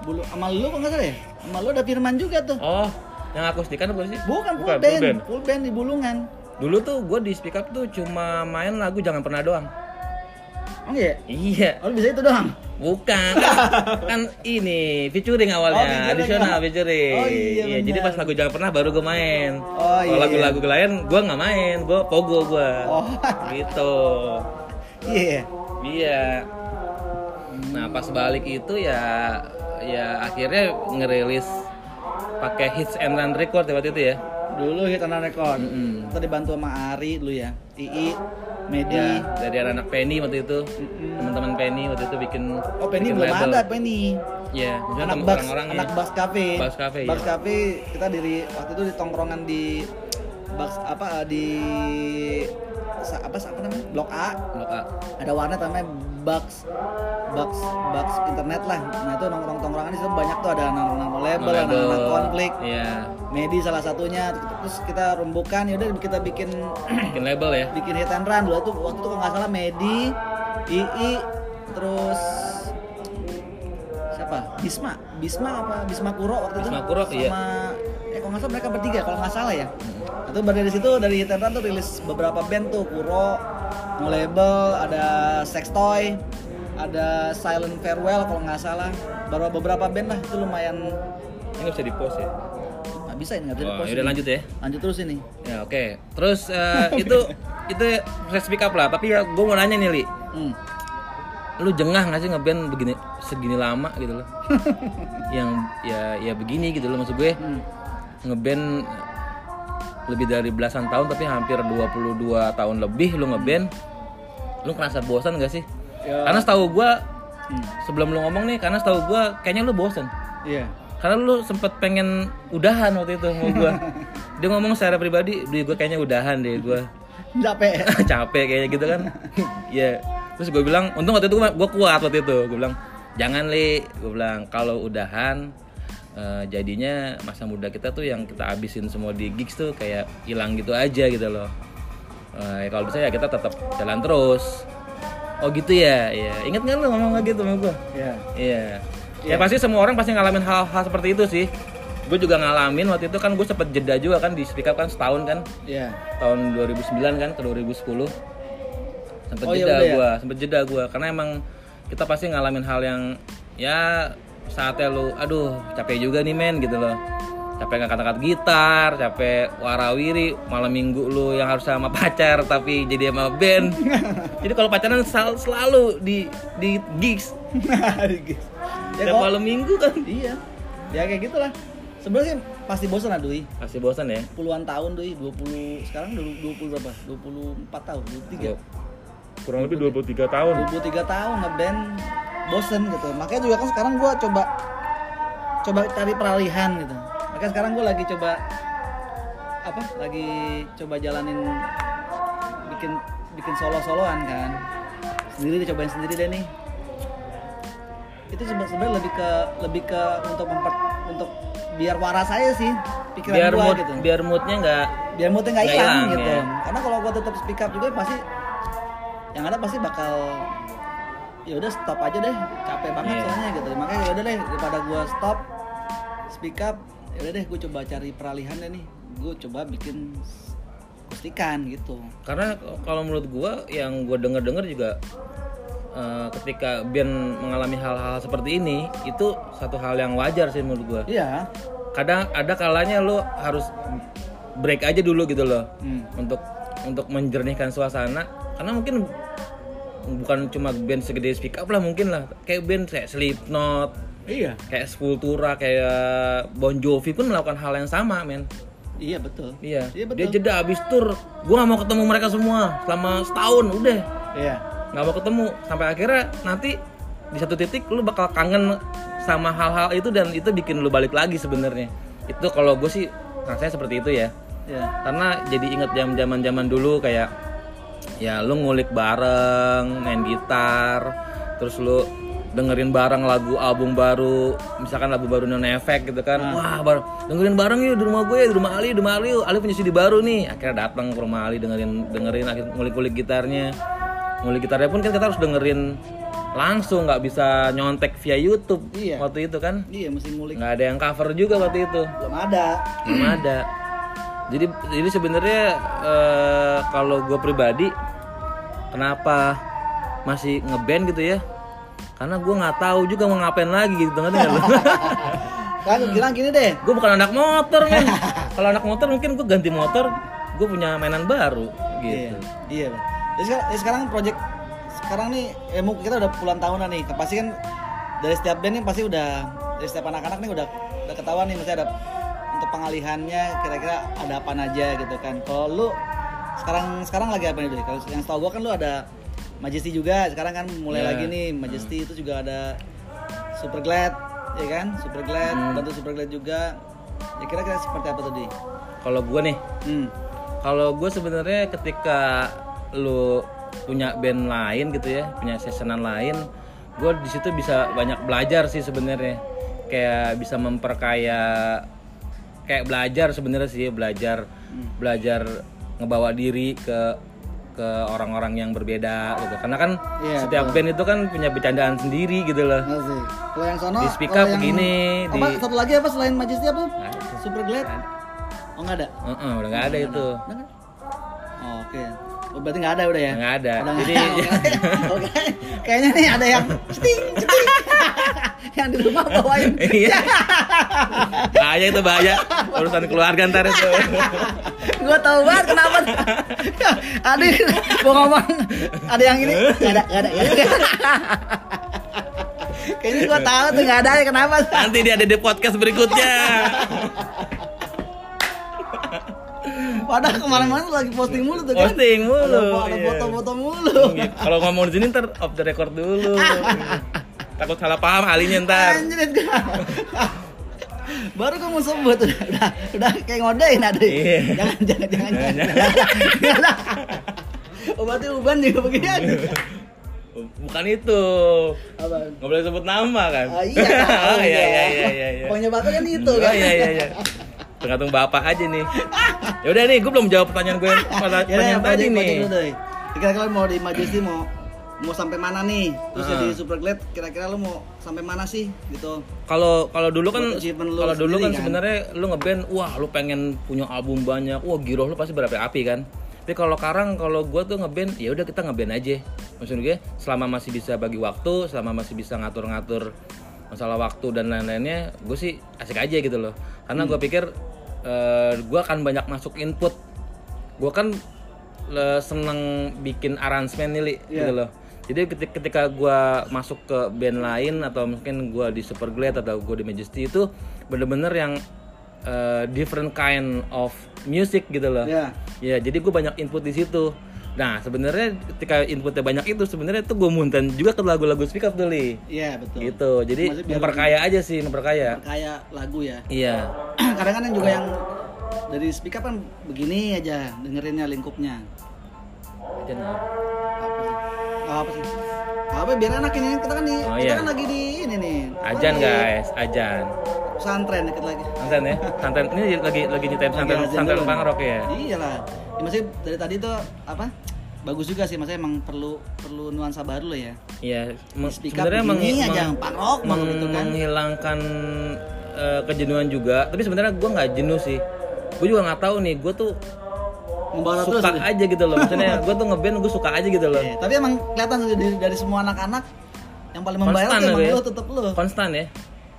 Bulu sama lu kok nggak salah ya sama lu ada Firman juga tuh Oh, yang akustikan apa sih? bukan full Bukan, band, band. full band di Bulungan Dulu tuh gue di speak up tuh cuma main lagu jangan pernah doang. oh iya Iya. oh bisa itu doang Bukan, kan, ini featuring awalnya, Oh, additional featuring. Oh, iya, jadi benar. pas lagu jangan pernah baru gue main. Oh, Kalau iya, lagu-lagu lain gue nggak main, gue pogo gue. Oh. Gitu. iya Iya. Nah pas balik itu ya, ya akhirnya ngerilis pakai hits and run record ya waktu itu ya. dulu hit and record Mm-mm. kita dibantu sama Ari dulu ya Ii Medi Ya, dari anak-anak Penny waktu itu, teman-teman Penny waktu itu bikin. oh Penny bikin belum label. ada Penny Iya, maksudnya anak Bugs orang-orangnya. anak Bugs Cafe Bugs Cafe, Bugs iya. Cafe kita diri waktu itu di tongkrongan di Bugs apa di sa- apa apa namanya? Blok A. Blok A. ada warnet namanya Bugs Bugs Bugs internet lah. Nah itu nongkrong tongkrongan di situ banyak tuh. Ada anak-anak label anak-anak konflik. Iya, Medi salah satunya terus kita rembukan yaudah kita bikin bikin label ya. bikin hit and run. Dulu itu waktu itu kalau nggak salah Medi Ii terus siapa? Bisma. Bisma apa? Bisma Kuro waktu itu. Bisma Kuro, sama iya. Eh kalau nggak salah mereka bertiga kalau nggak salah ya itu dari situ dari hit and run tuh rilis beberapa band tuh Kuro nge-label ada Sex Toy ada Silent Farewell kalau nggak salah baru beberapa band lah itu lumayan Ini nggak bisa di post ya. nggak bisa ini nggak bisa Oh, di-post yaudah ini. lanjut ya. lanjut terus ini Ya oke. Terus eh, itu itu proses speak up lah. Tapi ya gue mau nanya nih li, hmm. lu jengah nggak sih ngeband begini segini lama gitu loh? Yang ya ya begini gitu loh maksud gue Hmm. Ngeband lebih dari belasan tahun tapi hampir 22 tahun lebih lu ngeband. Lu ngerasa bosan gak sih? Ya. karena setahu gua Hmm. sebelum lu ngomong nih karena setahu gua kayaknya lu bosan. Iya. karena lu sempet pengen udahan waktu itu sama gua. Dia ngomong secara pribadi di gua kayaknya udahan deh gua. Capek. capek kayaknya gitu kan. Ya terus gue bilang untung waktu itu gue kuat waktu itu. Gue bilang jangan li. Gue bilang kalau udahan eh, jadinya masa muda kita tuh yang kita habisin semua di gigs tuh kayak hilang gitu aja gitu loh Eh, ya kalau bisa ya kita tetap jalan terus oh gitu ya ya inget nggak lu ngomong kayak gitu sama gue Iya. Iya. Ya pasti semua orang pasti ngalamin hal-hal seperti itu sih. Gue juga ngalamin waktu itu kan gue sempet jeda juga kan di speak up kan setahun kan Iya. tahun 2009 kan ke 2010 sempet Oh, iya, jeda udah ya? gua sempet jeda gua karena emang kita pasti ngalamin hal yang ya saatnya lu aduh capek juga nih men gitu loh capek ngangkat-ngangkat gitar capek warawiri malam minggu lu yang harus sama pacar tapi jadi sama band jadi kalau pacaran sel- selalu di di gigs ya tiap kok. malam minggu kan Iya. Ya kayak gitulah. Sebenarnya pasti bosan lah Dui. pasti bosan ya Puluhan tahun Dui, 20 sekarang udah 20 berapa? 24 tahun, 23. Kurang lebih 23 tahun 23 tahun ngeband bosen gitu. Makanya juga kan sekarang gua coba coba cari peralihan gitu. Makanya sekarang gua lagi coba apa? Lagi coba jalanin bikin bikin solo-soloan kan. Sendiri deh cobain sendiri deh nih. Itu sebe- sebenarnya lebih ke lebih ke untuk memper untuk biar waras saya sih pikiran biar gua mood gitu biar moodnya nggak biar moodnya nggak hilang hilang, gitu ya. karena kalau gua tetap speak up juga pasti yang ada pasti bakal ya udah stop aja deh. Capek banget Iya. soalnya gitu. Makanya ya udah deh daripada gua stop speak up ya udah deh gue coba cari peralihan deh nih. Gue coba bikin akustikan gitu. Karena kalau menurut gua yang gua denger dengar juga eh, ketika band mengalami hal-hal seperti ini itu satu hal yang wajar sih menurut gua. Iya. Kadang ada kalanya lo harus break aja dulu gitu loh. Hmm. untuk untuk menjernihkan suasana karena mungkin bukan cuma band segede speak up lah mungkin lah. Kayak band kayak Slipknot iya. kayak Sepultura kayak Bon Jovi pun melakukan hal yang sama men. Iya betul. Iya. Iya, betul. dia jeda habis tur gua nggak mau ketemu mereka semua selama setahun udah. Iya. Nggak mau ketemu. Sampai akhirnya nanti di satu titik lu bakal kangen sama hal-hal itu dan itu bikin lu balik lagi sebenarnya. Itu kalau gue sih rasanya seperti itu ya. Iya. Karena jadi inget zaman zaman zaman dulu kayak ya lu ngulik bareng main gitar terus lu dengerin bareng lagu album baru misalkan lagu baru non efek gitu kan. Wah baru dengerin bareng yuk di rumah gue di rumah Ali di rumah Ali Ali punya CD baru nih. Akhirnya datang ke rumah Ali dengerin dengerin akhirnya ngulik-ngulik gitarnya. Ngulik gitarnya pun kan kita harus dengerin langsung nggak bisa nyontek via YouTube Iya. waktu itu kan. Iya mesti ngulik. Nggak ada yang cover juga waktu itu. Belum ada. Belum ada jadi jadi sebenarnya eh, kalau gue pribadi kenapa masih ngeband gitu ya karena gue nggak tahu juga mau ngapain lagi gitu nggak lu kan bilang gini deh gue bukan anak motor men kalau anak motor mungkin gue ganti motor gue punya mainan baru Iya, gitu iya. Bang. Jadi sekarang, ya sekarang project sekarang nih ya kita udah puluhan tahunan nih. Pasti kan dari setiap band nih pasti udah dari setiap anak-anak nih udah udah ketahuan nih mesti ada untuk pengalihannya kira-kira ada apa aja gitu kan. Kalau lu sekarang sekarang lagi apa nih Doi? Kalau yang setahu gua kan lu ada Majesty juga. Sekarang kan mulai Iya. lagi nih Majesty itu juga ada Super Glad ya kan? Super Glad, Hmm. bantu Super Glad juga. Ya kira-kira seperti apa tuh, Di? kalau gue nih Hmm. kalau gue sebenarnya ketika lu punya band lain gitu ya punya seasonan lain gue di situ bisa banyak belajar sih sebenarnya kayak bisa memperkaya kayak belajar sebenarnya sih belajar belajar ngebawa diri ke ke orang-orang yang berbeda gitu karena kan Iya, setiap band itu kan punya bercandaan sendiri gitu loh Asik. Kalau yang sono Di speak up yang- begini, Apa di- satu lagi apa selain Majesty apa? Ada. Super Glad? Oh nggak ada. Heeh, udah nggak ada itu? Oh, Oke. Oh, berarti nggak ada udah ya? nggak ada Udah jadi ada. Oke. Kayaknya nih ada yang sting sting. Yang di rumah bawain. Iya. bahaya itu bahaya. Urusan keluarga ntar itu. gua tahu banget kenapa. Adik, gua ngomong ada yang ini nggak ada nggak ada. nggak ada. Kayaknya gua tahu tuh nggak ada kenapa? Nanti dia ada di podcast berikutnya. Padahal ke mana-mana lagi posting mulu tuh kan. Posting mulu, Ada, ada iya. foto-foto mulu. Gitu. Kalau ngomong di sini ntar off the record dulu. Takut salah paham alinya ntar. Anjir. Baru gue mau sebut udah, udah, udah kayak ngodain ada. Iya. Jangan jangan jangan. jangan. berarti Uban juga begini. Bukan itu. Apa? Nggak boleh sebut nama kan? Oh, iya. oh, iya, iya, iya, iya, iya. Pokoknya bapak kan itu Oh, kan. iya, iya, iya. Tergantung bapak aja nih. Ya udah nih, gue belum jawab pertanyaan gue pada Ya, pertanyaan tadi nih. Kira-kira mau di Majesty mau mau sampai mana nih? Terus Ah. jadi Superglad kira-kira lu mau sampai mana sih gitu? Kalau kalau dulu kan kalau dulu kan kan? sebenarnya lu ngeband, wah lu pengen punya album banyak, wah giroh lu pasti berapi-api kan. Tapi kalau sekarang kalau gua tuh ngeband, ya udah kita ngeband aja. Maksud gue, selama masih bisa bagi waktu, selama masih bisa ngatur-ngatur masalah waktu dan lain-lainnya, gue sih asik aja gitu loh. Karena Hmm. gua pikir eh, gua akan banyak masuk input. Gua kan le- seneng bikin aransemen nih, Li, Iya. gitu loh. Jadi ketika, ketika gue masuk ke band lain atau mungkin gue di Superglad atau gue di Majesty itu bener-bener yang uh, different kind of music gitu loh. Ya. Ya, jadi gue banyak input di situ. Nah, sebenarnya ketika inputnya banyak itu sebenarnya tuh gue munten juga ke lagu-lagu speak up tuh, Li. Iya, betul. Gitu. Jadi Maksudnya memperkaya aja sih, memperkaya. Kayak lagu ya. Iya. Kadang kan yang juga yang dari speak up kan begini aja dengerinnya lingkupnya. Dan, uh, Apa sih? Oh, apa sih? Apa biar enak ini kita kan di Oh, kita iya. kan lagi di ini nih. Ajan guys, ajan. Pesantren dikit lagi. Santan ya, santan ini lagi lagi nyetem dulu nih. pangrok ya. Iyalah. Ya, maksudnya dari tadi tuh apa? Bagus juga sih, maksudnya emang perlu perlu nuansa baru lah ya. Iya, sebenarnya meng, aja, meng- meng- gitu kan. menghilangkan eh, kejenuhan juga. Tapi sebenarnya gue nggak jenuh sih. Gue juga nggak tahu nih. Gue tuh Membara terus. suka gitu. aja gitu loh. Maksudnya gue tuh ngeband gue suka aja gitu loh. Iya, tapi emang kelihatan dari, dari semua anak-anak yang paling membayar tuh emang ya. lu tetep lu. Konstan ya.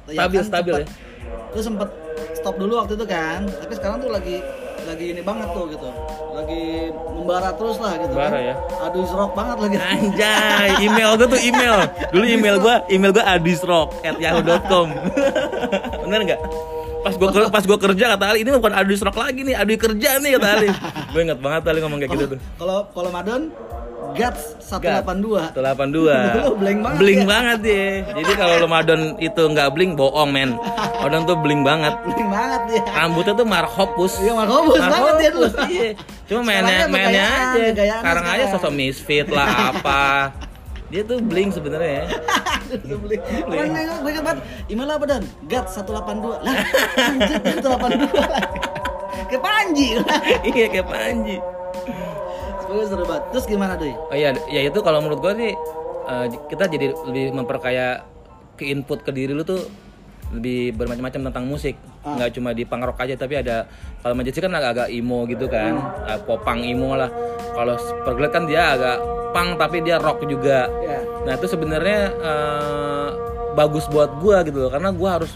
Ya Stabil kan, stabil sempet- ya. Lu sempet stop dulu waktu itu kan, tapi sekarang tuh lagi lagi ini banget tuh gitu. Lagi membara terus lah gitu Membara kan. ya. Aduh rock banget lagi. Anjay, email gue tuh email. Dulu email gue, email gue adisrock@yahoo.com. Bener nggak? Pas gue pas gua kerja kata Ali ini bukan Adis Rock lagi nih, Adi kerja nih kata Ali. gue inget banget Ali ngomong kayak gitu tuh. Kalau kalau Madon Guts 182. 182 Lu blank banget Bling ya? banget ya Jadi kalau Ramadan itu nggak bling bohong men Ramadan tuh bling banget Bling banget dia. Rambutnya tuh marhopus Iya, marhopus banget dia dulu. iya. Cuma mainnya, mainnya aja Sekarang aja sosok misfit lah apa Dia tuh bling sebenarnya ya Aduh, beli. Mana gue banget. Email apa dan? Guts 182. Lah, anjir 182. Ke Panji. Iya kayak Panji Semoga seru banget. Terus gimana, Doi? Oh iya, ya itu kalau menurut gue sih eh, kita jadi lebih memperkaya ke input ke diri lu tuh lebih bermacam-macam tentang musik Ah. nggak cuma di punk rock aja tapi ada kalau Majesty kan agak-agak emo gitu kan Hmm. eh, popang emo lah kalau Superglad kan dia agak punk tapi dia rock juga Ya. nah itu sebenarnya eh, bagus buat gua gitu loh karena gua harus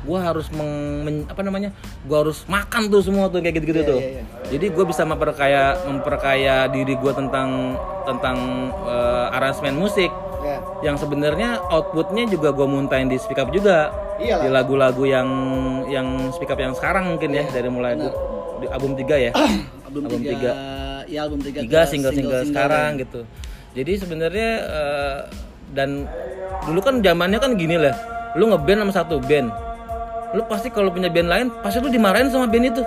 gua harus meng, men- apa namanya gua harus makan tuh semua tuh kayak gitu-gitu Iya, tuh iya, iya. jadi gue bisa memperkaya memperkaya diri gue tentang tentang eh, aransemen musik Ya. yang sebenarnya outputnya juga gue muntahin di speak up juga Iyalah. di lagu-lagu yang yang speak up yang sekarang mungkin ya dari mulai benar. di album 3 ya Album, Album tiga, tiga. ya album tiga, tiga ke single-single sekarang ya. gitu jadi sebenarnya eh, dan dulu kan zamannya kan gini lah lu ngeband sama satu band lu pasti kalau punya band lain pasti lu dimarahin sama band itu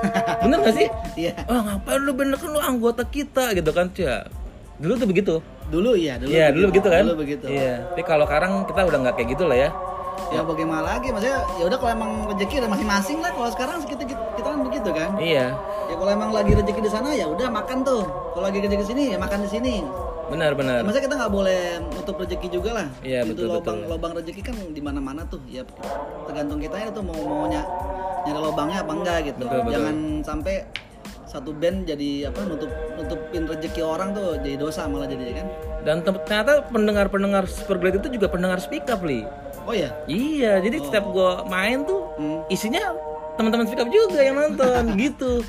bener gak sih Iya. oh ngapain lu band kan lu anggota kita gitu kan ya dulu tuh begitu Dulu iya, dulu. Iya dulu begitu kan? Dulu begitu. Iya. Tapi kalau sekarang kita udah nggak kayak gitu lah ya. Ya bagaimana lagi? Maksudnya ya udah kalau emang rezeki ada masing-masing lah. Kalau sekarang kita, kita kan begitu kan? Iya. Ya kalau emang lagi rezeki di sana ya udah makan tuh. Kalau lagi rezeki sini ya makan di sini. Benar benar. Maksudnya kita nggak boleh nutup rezeki juga lah. Iya, itu betul, lobang betul. lobang rezeki kan di mana-mana tuh. Ya tergantung kita ya tuh mau maunya nyari lobangnya apa enggak gitu. Betul, betul. Jangan sampai satu band jadi apa nutup nutupin rezeki orang tuh jadi dosa malah jadi kan. Dan ternyata pendengar-pendengar Superglad itu juga pendengar speak up li. Oh ya. Iya. Jadi setiap gua main tuh Hmm. isinya teman-teman speak up juga yang nonton gitu.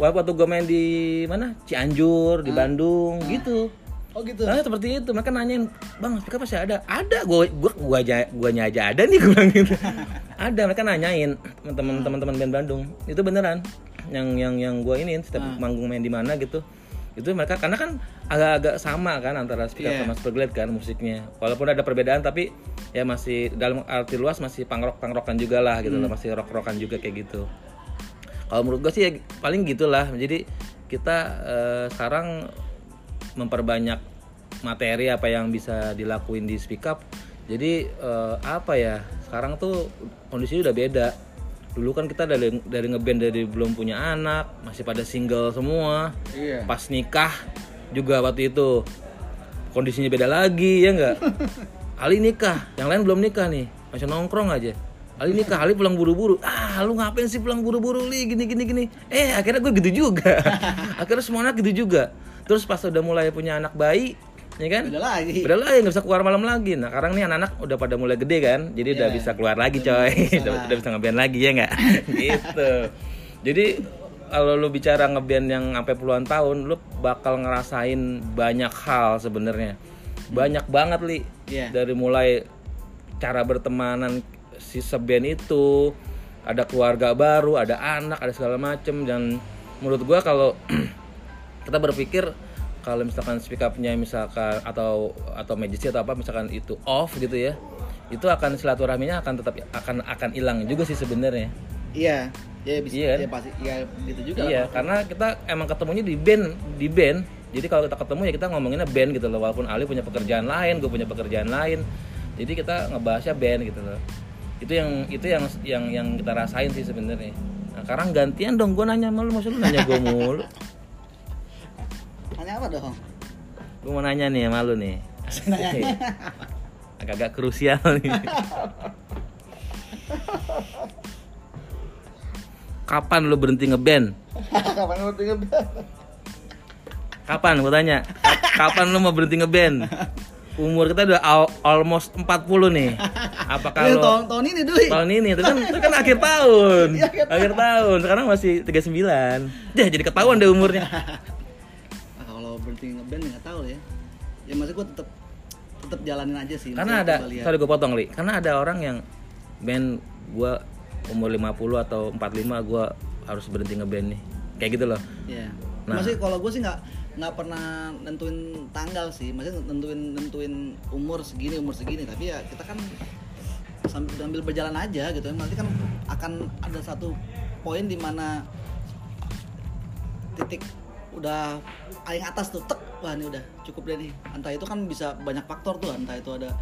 Wah, waktu gua main di mana? Cianjur, di Bandung gitu. Oh gitu. Nah, seperti itu mereka nanyain, "Bang, speak up masih ada?" Ada. Gua gua gua aja guanya aja ada nih gua bilang gitu. ada, mereka nanyain teman-teman teman-teman band Bandung. Itu beneran. Yang yang yang gue ini setiap Ah. manggung main di mana gitu itu mereka karena kan agak-agak sama kan antara speak up Iya. sama Superglade kan musiknya walaupun ada perbedaan tapi ya masih dalam arti luas masih pangrok pangrokan juga lah gitu Hmm. loh masih rock rockan juga kayak gitu kalau menurut gue sih ya paling gitulah jadi kita eh, sekarang memperbanyak materi apa yang bisa dilakuin di speak up jadi eh, apa ya sekarang tuh kondisinya udah beda dulu kan kita dari dari ngeband dari belum punya anak masih pada single semua. Iya. pas nikah juga waktu itu kondisinya beda lagi ya enggak Ali nikah yang lain belum nikah nih masih nongkrong aja. Ali nikah Ali pulang buru-buru. Ah lu ngapain sih pulang buru-buru li? Gini gini gini. Eh akhirnya gue gitu juga. Akhirnya semua anak gitu juga. Terus pas udah mulai punya anak bayi ya kan Beda lagi. Beda lagi nggak bisa keluar malam lagi. Nah sekarang nih anak-anak udah pada mulai gede kan, jadi udah Iya. bisa keluar lagi Udah coy, udah, udah bisa ngeband lagi ya nggak? gitu. Jadi kalau lu bicara ngeband yang sampai puluhan tahun, lu bakal ngerasain banyak hal sebenarnya, banyak banget li. Iya. Dari mulai cara bertemanan si seband itu, ada keluarga baru, ada anak, ada segala macem dan menurut gua kalau kita berpikir kalau misalkan speak up-nya misalkan atau atau majesty atau apa misalkan itu off gitu ya itu akan silaturahminya akan tetap akan akan hilang juga sih sebenarnya Iya. Ya bisa Iya kan? ya pasti ya gitu juga iya lah. karena kita emang ketemunya di band di band jadi kalau kita ketemu ya kita ngomonginnya band gitu loh walaupun Ali punya pekerjaan lain gue punya pekerjaan lain jadi kita ngebahasnya band gitu loh itu yang itu yang yang yang kita rasain sih sebenarnya nah sekarang gantian dong gue nanya sama lu maksud lu nanya gue mulu Tanya apa dong? gue mau nanya nih sama lu nih. Nanya. agak-agak krusial nih. Kapan lu berhenti ngeband? Kapan lu tinggal kapan? Gue tanya. Kap- kapan lu mau berhenti ngeband? Umur kita udah al- almost 40 nih. Apakah lo tahun tahun ini Dui. tahun ini. Itu kan itu kan akhir tahun. Iya, akhir tahun. sekarang masih 39 ya jadi ketahuan deh umurnya berhenti ngeband nggak tahu ya. Ya maksud gue tetap tetap jalanin aja sih. karena ada sorry gue potong li karena ada orang yang band gue umur 50 atau 45 gue harus berhenti ngeband nih kayak gitu loh Iya. Nah. Maksudnya kalau gue sih nggak nggak pernah nentuin tanggal sih, maksudnya nentuin nentuin umur segini umur segini, tapi ya kita kan sambil sambil berjalan aja gitu. Nanti kan akan ada satu poin di mana titik udah paling atas tuh tek. Wah ini udah cukup deh nih. Entah itu kan bisa banyak faktor tuh entah itu ada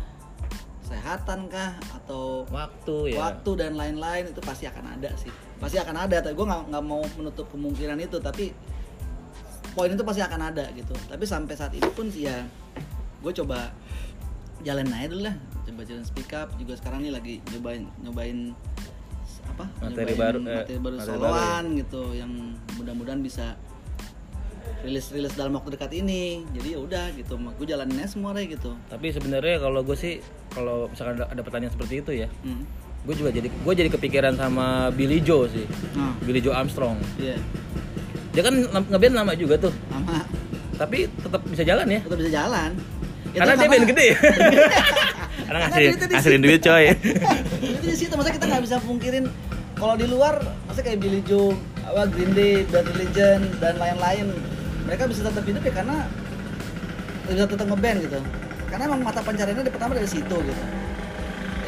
kesehatan kah atau waktu ya. waktu dan lain-lain itu pasti akan ada sih. Pasti akan ada tapi gue nggak nggak mau menutup kemungkinan itu tapi poin itu pasti akan ada gitu. Tapi sampai saat ini pun sih ya gue coba jalan aja dulu lah. Coba jalan speak up juga sekarang nih lagi nyobain nyobain apa? Materi nyobain baru, eh, materi baru materi soloan gitu yang mudah-mudahan bisa rilis rilis dalam waktu dekat ini. Jadi ya udah gitu gue jalaninnya semua deh gitu. Tapi sebenarnya kalau gue sih kalau misalkan ada, ada pertanyaan seperti itu ya hmm. gue juga jadi gue jadi kepikiran sama Billy Joe sih. Nah Billy Joe Armstrong. Iya. Dia kan ngeband lama juga tuh. Sama tapi tetap bisa jalan ya. Tetap bisa jalan. Ya, karena dia band gede. Karena di ngasihin duit coy. Itu di situ masa kita nggak bisa pungkirin kalau di luar masa kayak Billy Joe apa Green Day Bad Religion dan lain-lain mereka bisa tetap hidup ya karena bisa tetap ngeband gitu. Karena emang mata pencariannya di pertama dari situ gitu.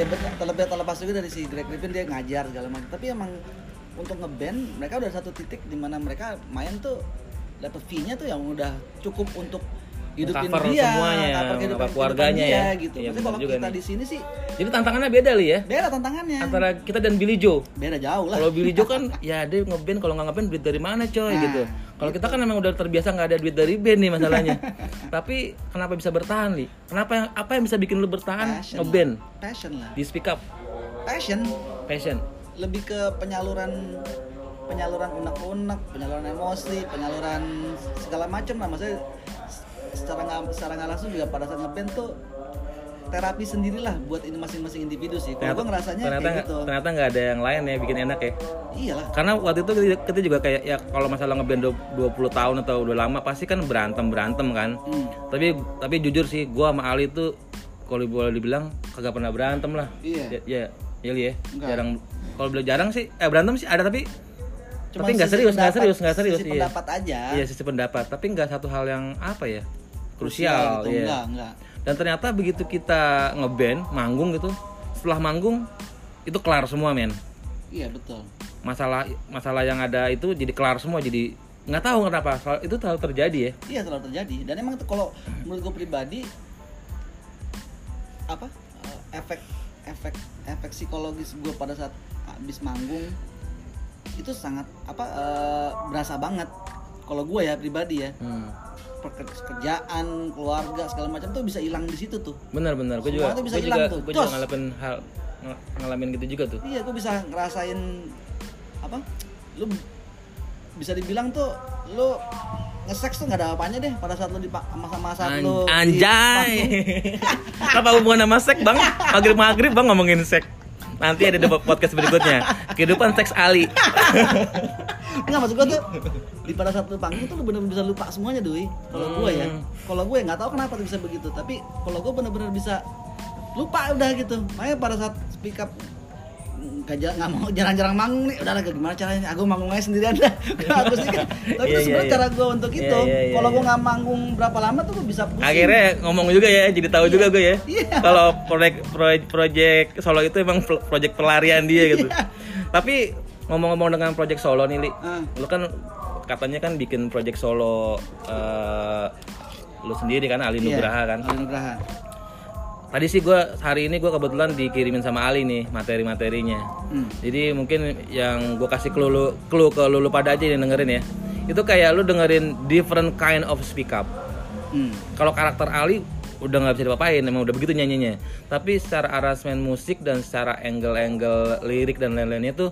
Ya terlebih terlepas juga dari si Greg Griffin dia ngajar segala macam. Tapi emang untuk ngeband mereka udah satu titik di mana mereka main tuh dapat fee-nya tuh yang udah cukup untuk hidupin Cover dia, semuanya ya, cover kehidupan- keluarganya kehidupan ya. dia, gitu. Iya, benar kalau kita nih. di sini sih jadi tantangannya beda li ya? Beda tantangannya. Antara kita dan Billy Joe. Beda jauh lah. Kalau Billy Joe kan ya dia ngeband kalau nggak ngeband duit dari mana coy Nah, gitu. Kalau kita kan emang udah terbiasa nggak ada duit dari band nih masalahnya. Tapi kenapa bisa bertahan li? Kenapa yang apa yang bisa bikin lu bertahan passion ngeband? Lah. passion lah. Di speak up. Passion. Passion. Lebih ke penyaluran penyaluran unek-unek penyaluran emosi penyaluran segala macam lah. Maksudnya secara nggak secara nggak langsung juga pada saat ngeband tuh terapi sendirilah buat ini masing-masing individu sih kalau gue ngerasanya ternyata kayak gitu ternyata nggak ada yang lain ya bikin enak ya iyalah karena waktu itu kita, kita juga kayak ya kalau masalah ngeband du- 20 tahun atau udah lama pasti kan berantem berantem kan Hmm. tapi tapi jujur sih gua sama Ali tuh kalau boleh dibilang kagak pernah berantem lah Iya. ya ya, ya ya jarang kalau bilang jarang sih eh berantem sih ada tapi Cuma tapi nggak serius, nggak serius, nggak serius. sisi iya. pendapat aja. Iya sisi pendapat, tapi nggak satu hal yang apa ya Krusial krusial. gitu, iya. enggak, enggak. Dan ternyata begitu kita ngeband, manggung gitu, setelah manggung itu kelar semua men. Iya, betul. Masalah masalah yang ada itu jadi kelar semua, jadi nggak tahu kenapa soal itu terlalu terjadi ya. Iya selalu terjadi dan emang kalau menurut gue pribadi apa eh, efek efek efek psikologis gue pada saat habis manggung itu sangat apa eh, berasa banget kalau gue ya pribadi ya Hmm. Peker- kerjaan keluarga segala macam tuh bisa hilang di situ tuh Benar-benar, gue juga, tuh bisa gue hilang tuh. gue juga ngalamin hal ng- ngalamin gitu juga tuh. iya gue bisa ngerasain apa lu bisa dibilang tuh lu nge-sex tuh nggak ada apanya deh pada saat lu di masa-masa An- lu anjay. Apa hubungan sama sek bang? Maghrib maghrib bang ngomongin sek. Nanti ada podcast berikutnya. Kehidupan seks Ali. Enggak maksud gua tuh di pada saat lu panggung tuh lu bener-bener bisa lupa semuanya doi. Kalau ya, Hmm. kalau gue nggak tahu kenapa tuh bisa begitu, tapi kalau gua bener-bener bisa lupa udah gitu. Makanya pada saat speak up nggak nggak mau jarang-jarang manggung nih udah lah gimana caranya aku manggung aja sendirian dah aku sih kan tapi Iya, itu sebenarnya iya, cara iya. gue untuk Iya, itu iya, iya, kalau gue iya. nggak manggung berapa lama tuh gue bisa pusing Akhirnya ngomong juga ya, jadi tahu juga gue ya. Iya. Kalau proyek proyek proyek solo itu emang pro- proyek pelarian dia gitu. Iya. Tapi ngomong-ngomong dengan proyek solo nih, Li. Ah. Lu kan katanya kan bikin proyek solo eh, lu sendiri kan Ali Iya, Nugraha kan. Ali Nugraha Tadi sih gue hari ini gue kebetulan dikirimin sama Ali nih materi-materinya. Hmm. Jadi mungkin yang gue kasih clue, lu- clue ke lu, lu pada aja yang dengerin ya. Itu kayak lu dengerin different kind of speak up. Hmm. Kalau karakter Ali udah nggak bisa dipapain, emang udah begitu nyanyinya. Tapi secara aransemen musik dan secara angle-angle lirik dan lain-lainnya tuh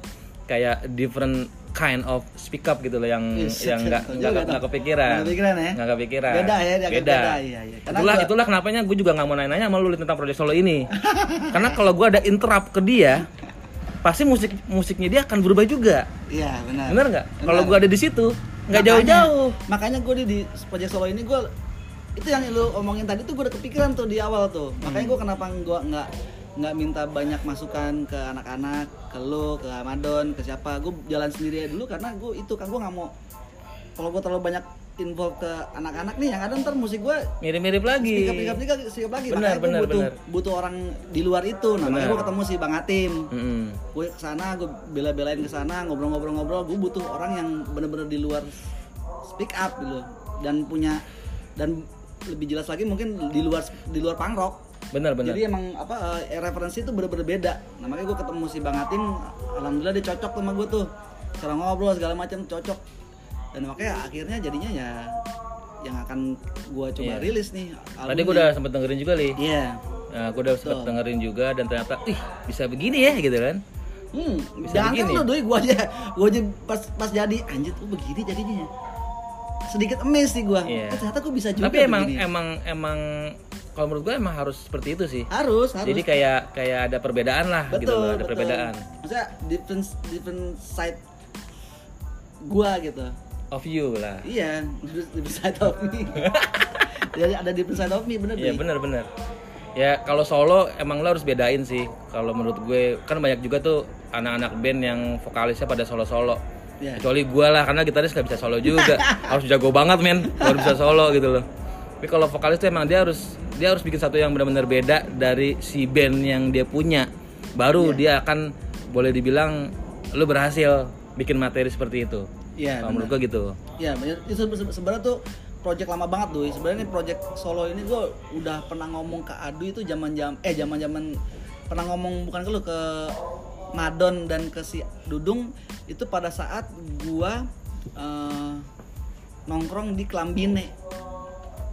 kayak different kind of speak up gitu loh yang Yes, yang nggak nggak kepikiran. Nggak kepikiran ya? Nggak kepikiran. Beda ya, dia Beda. beda, iya, iya. Karena itulah gua- itulah kenapanya gue juga nggak mau nanya-nanya sama lu tentang proyek solo ini. Karena kalau gue ada interrupt ke dia, pasti musik musiknya dia akan berubah juga. iya benar Bener nggak? Kalau Benar. gue ada di situ, nggak jauh-jauh. makanya gue di, di project solo ini gue itu yang lu omongin tadi tuh gue udah kepikiran tuh di awal tuh makanya gue kenapa gue nggak nggak minta banyak masukan ke anak-anak ke lu ke Amadon ke siapa gue jalan sendiri aja dulu karena gue itu kan gue nggak mau kalau gue terlalu banyak involve ke anak-anak nih yang ada ntar musik gue Mirip-mirip lagi. sikap sikap sikap lagi Benar, makanya benar, butuh benar. butuh orang di luar itu nah makanya Benar. gue ketemu si Bang Atim Mm-mm. gue ke sana gue bela-belain ke sana ngobrol-ngobrol-ngobrol gue butuh orang yang bener-bener di luar speak up gitu dan punya dan lebih jelas lagi mungkin di luar di luar punk rock Benar benar. jadi emang apa eh, referensi itu bener-bener beda nah makanya gue ketemu si Bang Atim alhamdulillah dia cocok sama gue tuh cara ngobrol segala macam cocok dan makanya akhirnya jadinya ya yang akan gue coba Iya. rilis nih Tadi albumnya. gue udah sempet dengerin juga li. iya Nah, gue udah sempet dengerin juga dan ternyata, ih bisa begini ya gitu kan? Hmm, Bisa jangan begini. kan lu doi gua aja, gua aja pas pas jadi anjir tuh begini jadinya. Sedikit emes sih gua. Iya. Eh, ternyata gua bisa juga Tapi emang begini. emang emang kalau menurut gue emang harus seperti itu sih. harus harus. Jadi kayak kayak ada perbedaan lah betul, gitu loh, ada betul. perbedaan Maksudnya different different side gua gitu. of you lah. Iya, different, side of me. Jadi ada different side of me bener Iya Doi. benar-benar. Ya kalau solo emang lo harus bedain sih. Kalau menurut gue kan banyak juga tuh anak-anak band yang vokalisnya pada solo-solo. Iya. Kecuali gue lah karena gitaris nggak bisa solo juga. harus jago banget men, baru bisa solo gitu loh. Tapi kalau vokalis tuh emang dia harus dia harus bikin satu yang benar-benar beda dari si band yang dia punya. Baru Iya. dia akan boleh dibilang lu berhasil bikin materi seperti itu. Iya, Kalau menurut gue gitu. Iya, bener. itu se- sebenarnya tuh project lama banget tuh. Sebenarnya project solo ini gue udah pernah ngomong ke Adu itu zaman jam eh zaman zaman pernah ngomong bukan ke lu ke Madon dan ke si Dudung itu pada saat gua eh, nongkrong di Klambine.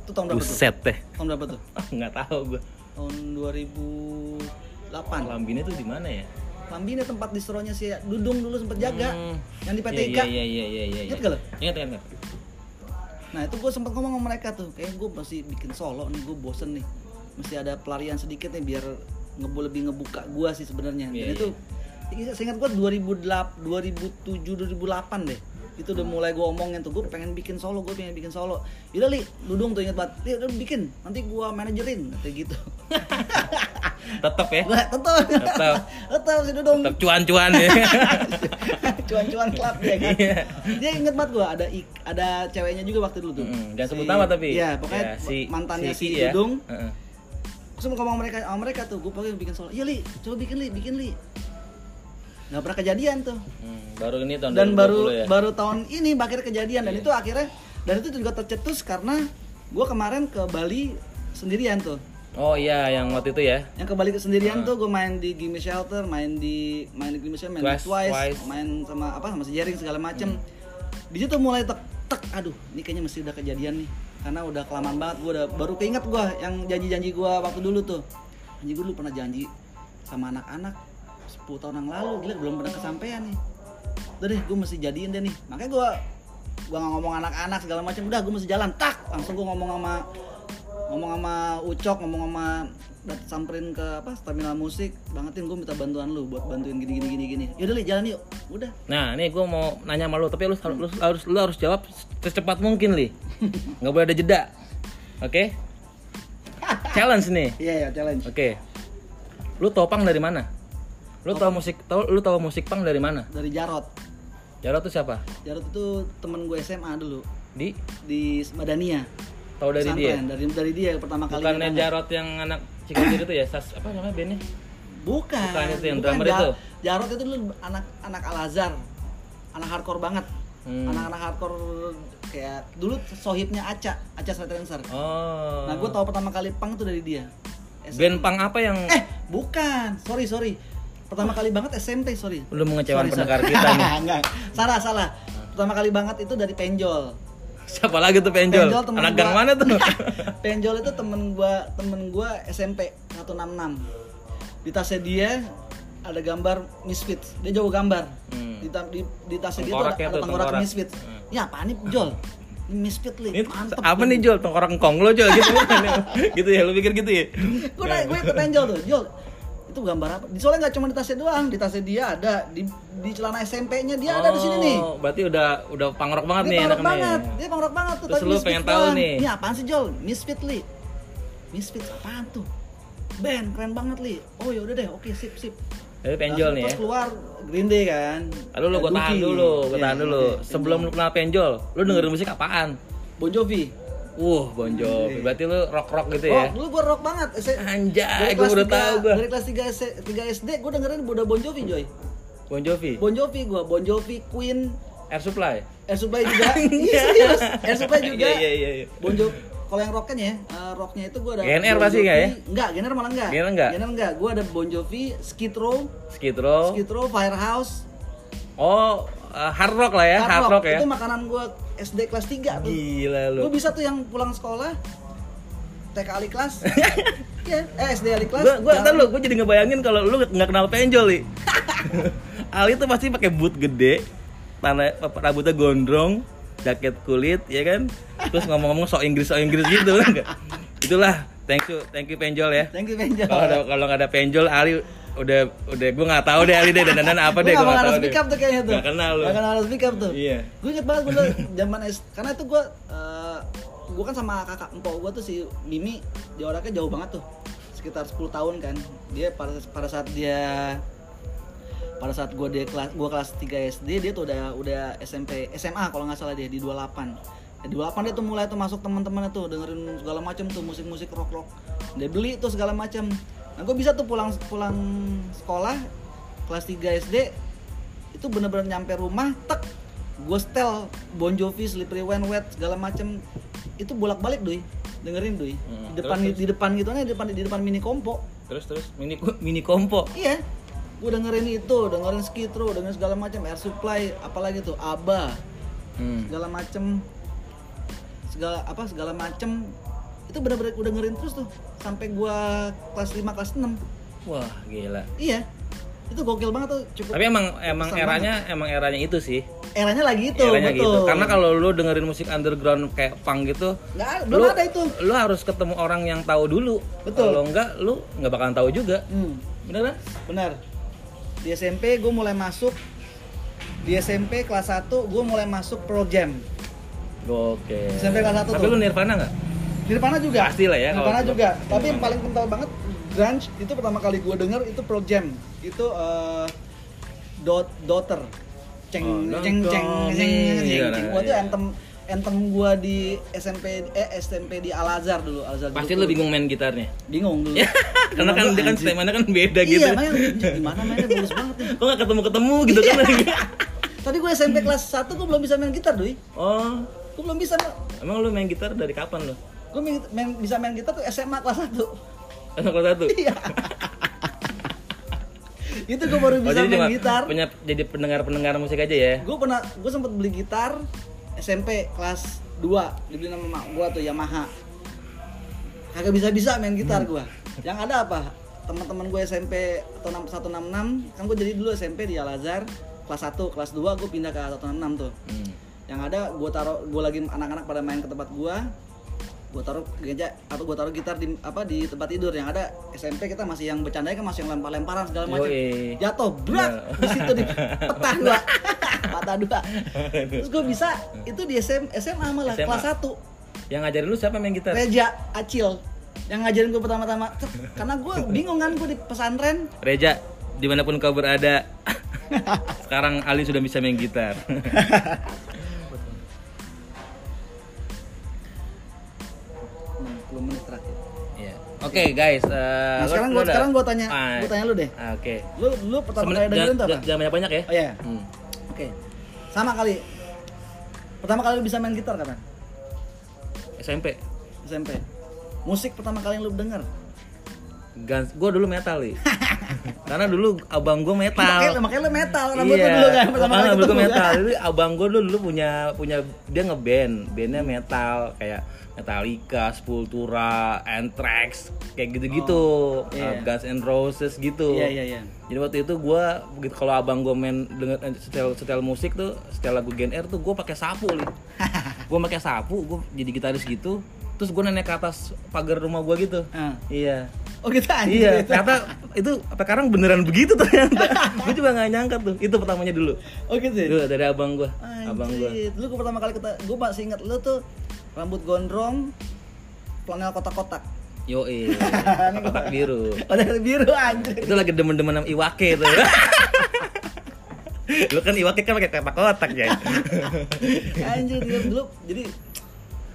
Itu tahun berapa tuh? Buset teh. Tahun berapa tuh? Nggak tahu gue. Tahun 2008. Lambinnya tuh di mana ya? Klambine tempat distronya si Dudung dulu sempet jaga. Hmm. Yang di PT Iya iya iya iya iya. Ingat gak lo? Ingat ingat. Nah itu gue sempat ngomong sama mereka tuh, kayak gue masih bikin solo nih, gue bosen nih, mesti ada pelarian sedikit nih biar ngebu lebih ngebuka gue sih sebenarnya. Iya, Dan itu, saya ingat gue 2008, 2007, 2008 deh, itu udah mulai gue omongin tuh, gue pengen bikin solo, gue pengen bikin solo. Yaudah li, dudung tuh inget banget, li udah bikin, nanti gue manajerin, kayak gitu. Tetep ya. Gua tetep. Tetep. tetep si Dudung. Tetep cuan-cuan ya. Cuan-cuan klub dia kan. Iya. Dia inget banget gua ada ik- ada ceweknya juga waktu dulu tuh. Mm, Jangan sebut nama tapi. Iya, pokoknya Ya, mantannya si, I ya. Dudung. Heeh. Terus mau ngomong mereka sama mereka tuh, gue pokoknya bikin solo. Iya li, coba bikin li, bikin li. Gak pernah kejadian tuh. Hmm, baru ini tahun Dan 2020 baru ya. baru tahun ini akhirnya kejadian dan Iya. itu akhirnya dan itu juga tercetus karena gue kemarin ke Bali sendirian tuh. Oh iya, yang waktu itu ya. Yang ke Bali sendirian tuh gue main di Gimme Shelter, main di main di Gimme Shelter, main di Twice, Twice, Twice. main sama apa sama si Jering segala macem. Di situ mulai tek tek, aduh, ini kayaknya mesti udah kejadian nih. Karena udah kelamaan banget gue udah baru keinget gue yang janji-janji gue waktu dulu tuh. Janji gue dulu pernah janji sama anak-anak 10 tahun yang lalu, gila belum pernah kesampaian nih. Udah deh, gue mesti jadiin deh nih. Makanya gue gue nggak ngomong anak-anak segala macam, udah gue mesti jalan, tak langsung gue ngomong sama ngomong sama Ucok, ngomong sama samperin ke apa terminal musik, bangetin gue minta bantuan lu buat bantuin gini gini gini gini. Yaudah li jalan yuk, udah. Nah, nih gue mau nanya sama lu, tapi lu, harus lu harus lu harus jawab secepat mungkin, Li. Nggak boleh ada jeda. Oke? Challenge nih. Iya ya challenge. Oke. Lu tau pang dari mana? Lu tau musik tau lu tau musik pang dari mana? Dari Jarot. Jarot tuh siapa? Jarot itu temen gue SMA dulu Di di Madania. tau dari dia. Pesantren. Dari dari dia pertama kali. Bukannya datang. Jarot yang anak Cikanjur itu ya? Sas apa namanya bandnya? Bukan. Bukan itu yang Bukan. drummer itu? Jarot itu dulu anak anak Al Azhar. Anak hardcore banget. Hmm. Anak-anak hardcore kayak dulu sohibnya Aca, Aca Street Dancer. Oh. Nah, gue tahu pertama kali pang itu dari dia. band pang apa yang Eh, bukan. Sorry, sorry. Pertama kali banget SMP, sorry. lu mengecewakan pendengar sorry. kita nih? Enggak. Salah, salah. Pertama kali banget itu dari Penjol. Siapa lagi tuh penjol? temen Anak gua. gang mana tuh? Penjol itu temen gua, temen gua SMP 166. Di tasnya dia ada gambar Misfits. Dia jauh gambar. Hmm. Di, di, di tasnya dia tuh ada, Tengkoraknya ada tengkorak. Misfits. Hmm. Ya, apaan nih, Jol? Ini Misfit li, Ini mantep. apa nih Jol? Tengkorak engkong lo Jol gitu ya? gitu ya, lu pikir gitu ya? gue gue ke Penjol tuh, Jol. Itu gambar apa? Di soalnya nggak cuma di tasnya doang, di tasnya dia ada, di di celana SMP-nya dia ada di sini nih. Oh, berarti udah udah pangrok banget Dia nih pangrok banget, dia pangrok banget tuh. Terus tapi lu pengen tahu doang. nih. Ini apaan sih Jol? Misfit li. Misfits apaan tuh? Band keren banget li. Oh ya udah deh, oke sip sip. Jadi penjol nih ya. Keluar Green Day kan. Lalu lu gua Ada tahan dulu, gua Iya, tahan dulu. oke, Sebelum lu kenal penjol, lu dengerin musik apaan? Bon Jovi. Wuh, Bon Jovi. Berarti lu rock-rock gitu Oh, ya? dulu gua rock banget. S- Anjay, gua udah tiga- tahu gua. Dari kelas 3 S 3 SD gua dengerin udah Bon Jovi, Joy. Bon Jovi. Bon Jovi gua, Bon Jovi, Queen, Air Supply. Air Supply juga. Iya serius. Air Supply juga. Iya, iya, iya. Bon Jovi kalau yang rocknya ya, eh, rocknya itu gua ada GNR Bon pasti nggak ya? Enggak, GNR malah enggak. GNR enggak? GNR enggak. Gua ada Bon Jovi, Skid Row, Skid Row. Skid Row, Firehouse, Oh, uh, hard rock lah ya, hard, rock, ya. Itu makanan gua SD kelas 3 tuh. Gila lu. Gua bisa tuh yang pulang sekolah TK ali kelas. Iya, eh SD ali kelas. Gua gua ntar lu, gua jadi ngebayangin kalau lu nggak kenal penjol nih. Ali tuh pasti pakai boot gede, tanah rambutnya gondrong, jaket kulit, ya kan? Terus ngomong-ngomong sok Inggris sok Inggris gitu enggak? Itulah, thank you, thank you penjol ya. Thank you ada kalau nggak ada penjol, Ali udah udah gua nggak tahu deh Ali deh dan apa deh Gua gua nggak tahu speak up tuh kayaknya tuh. Nggak kenal lu. Nggak kenal harus speak up tuh. Iya. Gue inget banget gue zaman S karena itu gue uh, gue kan sama kakak empok gue tuh si Mimi jaraknya jauh banget tuh sekitar 10 tahun kan dia pada pada saat dia pada saat gue dia kelas gue kelas 3 SD dia tuh udah udah SMP SMA kalau nggak salah dia di 28 Ya, di 28 dia tuh mulai tuh masuk teman-temannya tuh dengerin segala macam tuh musik-musik rock rock dia beli tuh segala macam nah gue bisa tuh pulang pulang sekolah kelas 3 SD itu bener-bener nyampe rumah tek gue setel Bon Jovi, Slippery When Wet segala macem. Itu bolak-balik doi dengerin doi Hmm, di depan terus, di depan gitu aja di depan di depan mini kompo. Terus terus? Mini mini kompo. iya. Gue dengerin itu dengerin Skid Row dengerin segala macam Air Supply apalagi tuh ABBA. Hmm. segala macem. Segala apa segala macem itu bener-bener gue dengerin terus tuh sampai gua kelas 5 kelas 6 Wah, gila. iya itu gokil banget tuh cukup Tapi emang emang eranya emang eranya itu sih. eranya lagi itu eranya betul gitu. Karena kalau lu dengerin musik underground kayak punk gitu, nggak belum lu, ada itu Lu harus ketemu orang yang tahu dulu. Betul. Kalau enggak lu nggak bakalan tahu juga. hmm. Bener kan? Benar. Di SMP gue mulai masuk di SMP kelas 1 gue mulai masuk Pro Jam. Oke. SMP kelas satu Tapi tuh. lu Nirvana nggak? Nirvana juga. Pasti lah ya, Nirvana kalau- juga. Tapi yang paling kental banget grunge itu pertama kali gue denger itu Pearl Jam itu eh, dot daughter ceng Oh, ceng ceng ceng ceng Iya, ceng. iya. Wah, itu anthem anthem gue di SMP eh SMP di Al Azhar dulu Al Azhar Pasti lu bingung main gitarnya. bingung dulu Karena kan dia kan stemannya kan beda gitu. iya main gimana mainnya bagus banget Kok gak ketemu-ketemu gitu kan? tadi gue SMP kelas 1 gue belum bisa main gitar doi oh, gue belum bisa emang lu main gitar dari kapan lu? Gue main, main- bisa main gitar tuh SMA kelas 1 Anak kelas satu. iya. Itu gue baru Oh, bisa cuma main gitar. punya jadi pendengar-pendengar musik aja ya. gue pernah gue sempet beli gitar SMP kelas 2 dibeli sama mak gue tuh Yamaha. Kagak bisa bisa main gitar Hmm. gue yang ada apa? Teman-teman gue SMP atau 166 kan gue jadi dulu SMP di Al Azhar. Kelas 1 kelas 2 gue pindah ke 166 tuh. Hmm. yang ada gue taruh gue lagi anak-anak pada main ke tempat gue gue taruh geja atau gue taruh gitar di apa di tempat tidur yang ada. SMP kita masih yang bercandanya kan masih yang lempar-lemparan segala macam. Jatuh brak Iya. di situ di petah dua patah dua. Terus gue bisa itu di SM, SMA malah SMA. kelas 1 Yang ngajarin lu siapa main gitar? Reja Acil. Yang ngajarin gue pertama-tama. Karena gue bingung kan gue di pesantren. Reja, di mana pun kau berada, sekarang Ali sudah bisa main gitar. Menit terakhir Iya. Oke guys, eh, nah sekarang gue sekarang gue tanya Ah, gue tanya lu deh ah, Oke. lu lu pertama kali dengerin apa jangan banyak-banyak ya. oh iya Hmm. Oke. Sama kali. Pertama kali lu bisa main gitar kapan? SMP. SMP. Musik pertama kali yang lu denger? Guns, gue dulu metal nih. Karena dulu abang gue metal. Makanya, makanya lu metal. Kenapa iya, dulu kan pertama kali gue metal. Jadi abang gue dulu, dulu punya punya dia ngeband, bandnya metal kayak Metallica, Sepultura, Anthrax, kayak gitu-gitu, iya. Uh, Guns N' Roses gitu. Iya, iya, iya. Jadi waktu itu gue begitu kalau abang gue main denger eh, setel setel musik tuh, setel lagu Gen R tuh gue pakai sapu nih. gue pakai sapu, gue jadi gitaris gitu. Terus gue naik ke atas pagar rumah gue gitu. Ah. Iya. Oh gitu anjir. Iya, ternyata itu apa sekarang beneran begitu ternyata. gue juga nggak nyangka tuh. Itu pertamanya dulu. Oh gitu. ya? Dulu dari abang gue, abang gue. Lu gua pertama kali kata gue masih ingat lu tuh rambut gondrong flanel kotak-kotak. Yo kotak biru. Kotak biru anjir. Itu lagi demen-demen sama Iwake itu. Lu kan Iwake kan pakai kotak-kotak ya. Anjir dia dulu jadi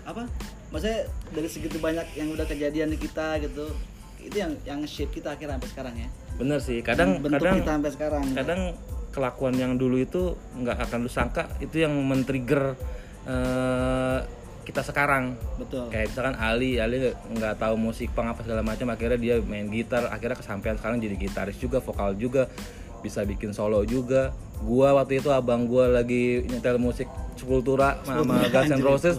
apa? Maksudnya dari segitu banyak yang udah kejadian di kita gitu. Itu yang yang shape kita akhirnya sampai sekarang ya. Bener sih, kadang bentuk kadang kita sampai sekarang. kadang kelakuan yang dulu itu nggak akan lu sangka itu yang men-trigger eh, kita sekarang Betul. kayak misalkan Ali Ali nggak tahu musik punk apa segala macam akhirnya dia main gitar akhirnya kesampaian sekarang jadi gitaris juga vokal juga bisa bikin solo juga gua waktu itu abang gua lagi nyetel musik Sepultura sama Guns N' Roses.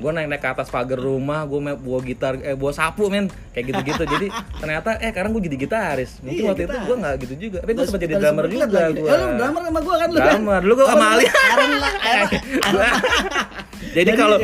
Gua naik naik ke atas pagar rumah gua main bawa gitar eh bawa sapu men. Kayak gitu gitu jadi ternyata eh sekarang gua jadi gitaris. Mungkin Iya, waktu itu gitaris. gua nggak gitu juga. Tapi gua sempat jadi drummer juga lagi. gua. Ya, lu drummer sama gua kan lu? Drummer. Dulu gua sama Ali jadi kalau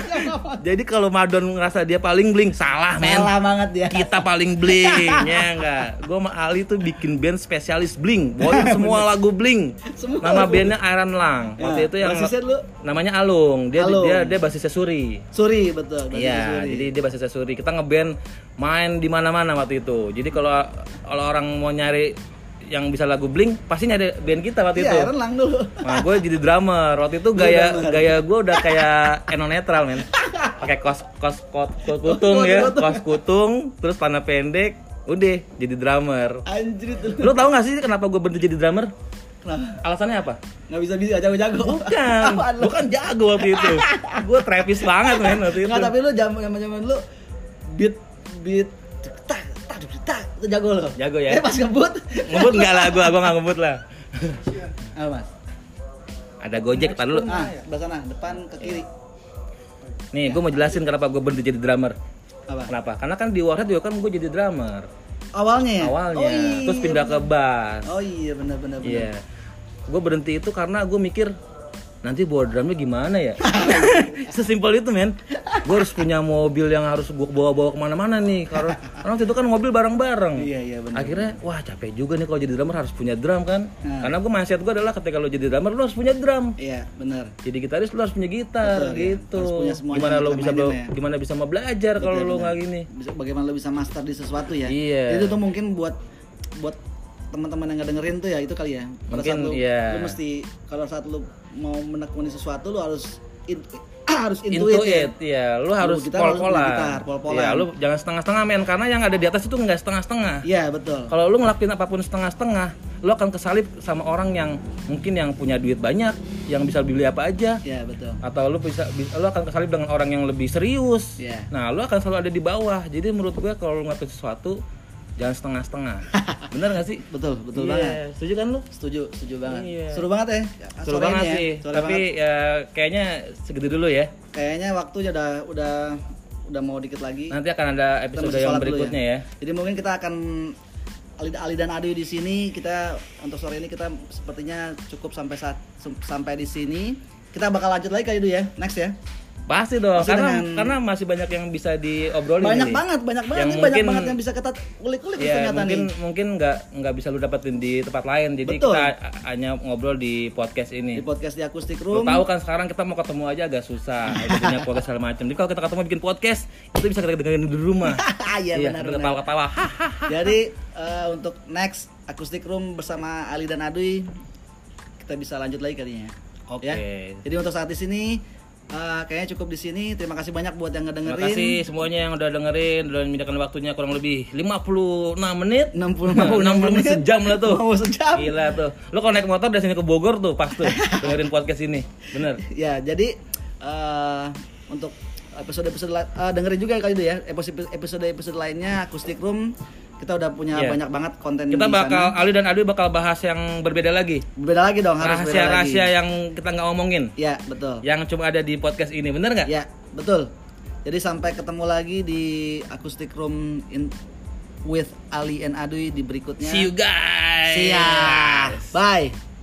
jadi kalau Madon ngerasa dia paling bling salah men. Salah banget dia. kita paling bling ya enggak? Gue sama Ali tuh bikin band spesialis bling. Bawain semua lagu bling Semua nama bandnya Iron Lang waktu Ya, itu yang basisnya dulu? namanya Alung dia Alung. dia dia basisnya Suri Suri betul. Iya, jadi dia basisnya Suri. Kita ngeband main di mana-mana waktu itu. Jadi kalau kalau orang mau nyari yang bisa lagu bling, pasti nyari band kita waktu Iya, itu. Aaron lang dulu. Nah, gue jadi drummer. Waktu itu Lu gaya drummer. gaya gue udah kayak eno netral, men. Pakai kos kos kos, kos kutung ya, kos kutung, terus panah pendek, udah jadi drummer. Anjir itu. Lu tau gak sih kenapa gue berhenti jadi drummer? Kenapa? Alasannya apa? Nggak bisa bisa jago-jago. Bukan, Apaan lu? gue kan jago waktu itu. Gue trapis banget, men, waktu itu. Nggak, tapi lu zaman zaman lu beat beat tak tak tak itu jago lo. Jago ya? Eh pas ngebut. Ngebut enggak lah, gue gua gak ngebut lah. Apa mas? Ada Gojek, tar dulu. Ah, sebelah sana, depan ke kiri. Nih, gue mau jelasin kenapa gue berhenti jadi drummer. Apa? Kenapa? Karena kan di Warhead juga kan gue jadi drummer. Awalnya ya? Awalnya, Oh, iya, terus pindah ke bass. Oh iya benar benar benar. Iya. Gue berhenti itu karena gue mikir nanti bawa drumnya gimana ya? Sesimpel itu, men. gue harus punya mobil yang harus gue bawa-bawa ke mana-mana nih karena waktu itu kan mobil bareng-bareng Iya, iya, benar. akhirnya wah capek juga nih kalau jadi drummer harus punya drum kan Nah. karena gue mindset gue adalah ketika lo jadi drummer lo harus punya drum Iya, benar. jadi gitaris lo harus punya gitar Betul, iya. gitu Harus punya gimana lo bisa be- ya. gimana bisa mau belajar kalau lo nggak gini Bisa bagaimana lo bisa master di sesuatu ya. Iya. Itu tuh mungkin buat buat teman-teman yang nggak dengerin tuh ya itu kali ya. Pada Mungkin, saat lu, iya. lu mesti kalau saat lu mau menekuni sesuatu lu harus in- harus intuit, Intuit, ya. ya. Lu harus pol-polan. gitar, pol-polan. Ya, lu jangan setengah-setengah men karena yang ada di atas itu nggak setengah-setengah. Iya, betul. Kalau lu ngelakuin apa pun setengah-setengah, lu akan kesalip sama orang yang mungkin yang punya duit banyak, yang bisa beli apa aja. Iya, betul. Atau lu bisa, bi- lu akan kesalip dengan orang yang lebih serius. Iya. Nah, lu akan selalu ada di bawah. Jadi menurut gue kalau lu ngelakuin sesuatu jangan setengah-setengah. Bener gak sih? Betul, betul Iya, banget. Setuju kan lu? Setuju, setuju banget. Iya. Seru banget ya. Seru sorenya banget ya. sih. Sore Tapi banget. ya kayaknya segitu dulu ya. kayaknya waktunya udah udah udah mau dikit lagi. Nanti akan ada episode yang berikutnya ya. Jadi mungkin kita akan Ali, Ali dan Adi di sini kita untuk sore ini kita sepertinya cukup sampai saat sampai di sini. Kita bakal lanjut lagi kali itu ya. Next ya. Pasti dong, Pasti karena dengan- karena masih banyak yang bisa diobrolin. banyak nih. banget, banyak banget Yang nih, banyak mungkin- banget yang bisa kita ulik-ulik nih Ya ternyata mungkin nih. mungkin nggak nggak bisa lu dapetin di tempat lain, jadi Betul. kita hanya ngobrol di podcast ini. Di podcast di Acoustic Lu Room. tahu kan sekarang kita mau ketemu aja agak susah, punya podcast segala macam. Jadi kalau kita ketemu bikin podcast, itu bisa kita dengerin di rumah. Iya, benar, ketawa-ketawa. Jadi eh, untuk next Acoustic Room bersama Ali dan Adui kita bisa lanjut lagi kalinya. Oke. Ya. Jadi untuk saat di sini eh, kayaknya cukup di sini. Terima kasih banyak buat yang Terima ngedengerin. kasih semuanya yang udah dengerin dan menyediakan waktunya kurang lebih 56 menit. 60 60 menit sejam lah tuh. Mau sejam. Gila tuh. Lu kalau naik motor dari sini ke Bogor tuh pas tuh dengerin podcast ini. Bener. ya jadi eh, untuk episode-episode eh, dengerin juga kali itu ya episode episode episode lainnya Acoustic Room kita udah punya Iya. banyak banget konten Kita di bakal sana. Ali dan Adwi bakal bahas yang berbeda lagi. beda lagi dong harus beda lagi. Rahasia-rahasia yang kita nggak omongin. ya betul Yang cuma ada di podcast ini, bener nggak? ya betul jadi sampai ketemu lagi di Acoustic Room in with Ali and Adui di berikutnya See you guys. See ya. bye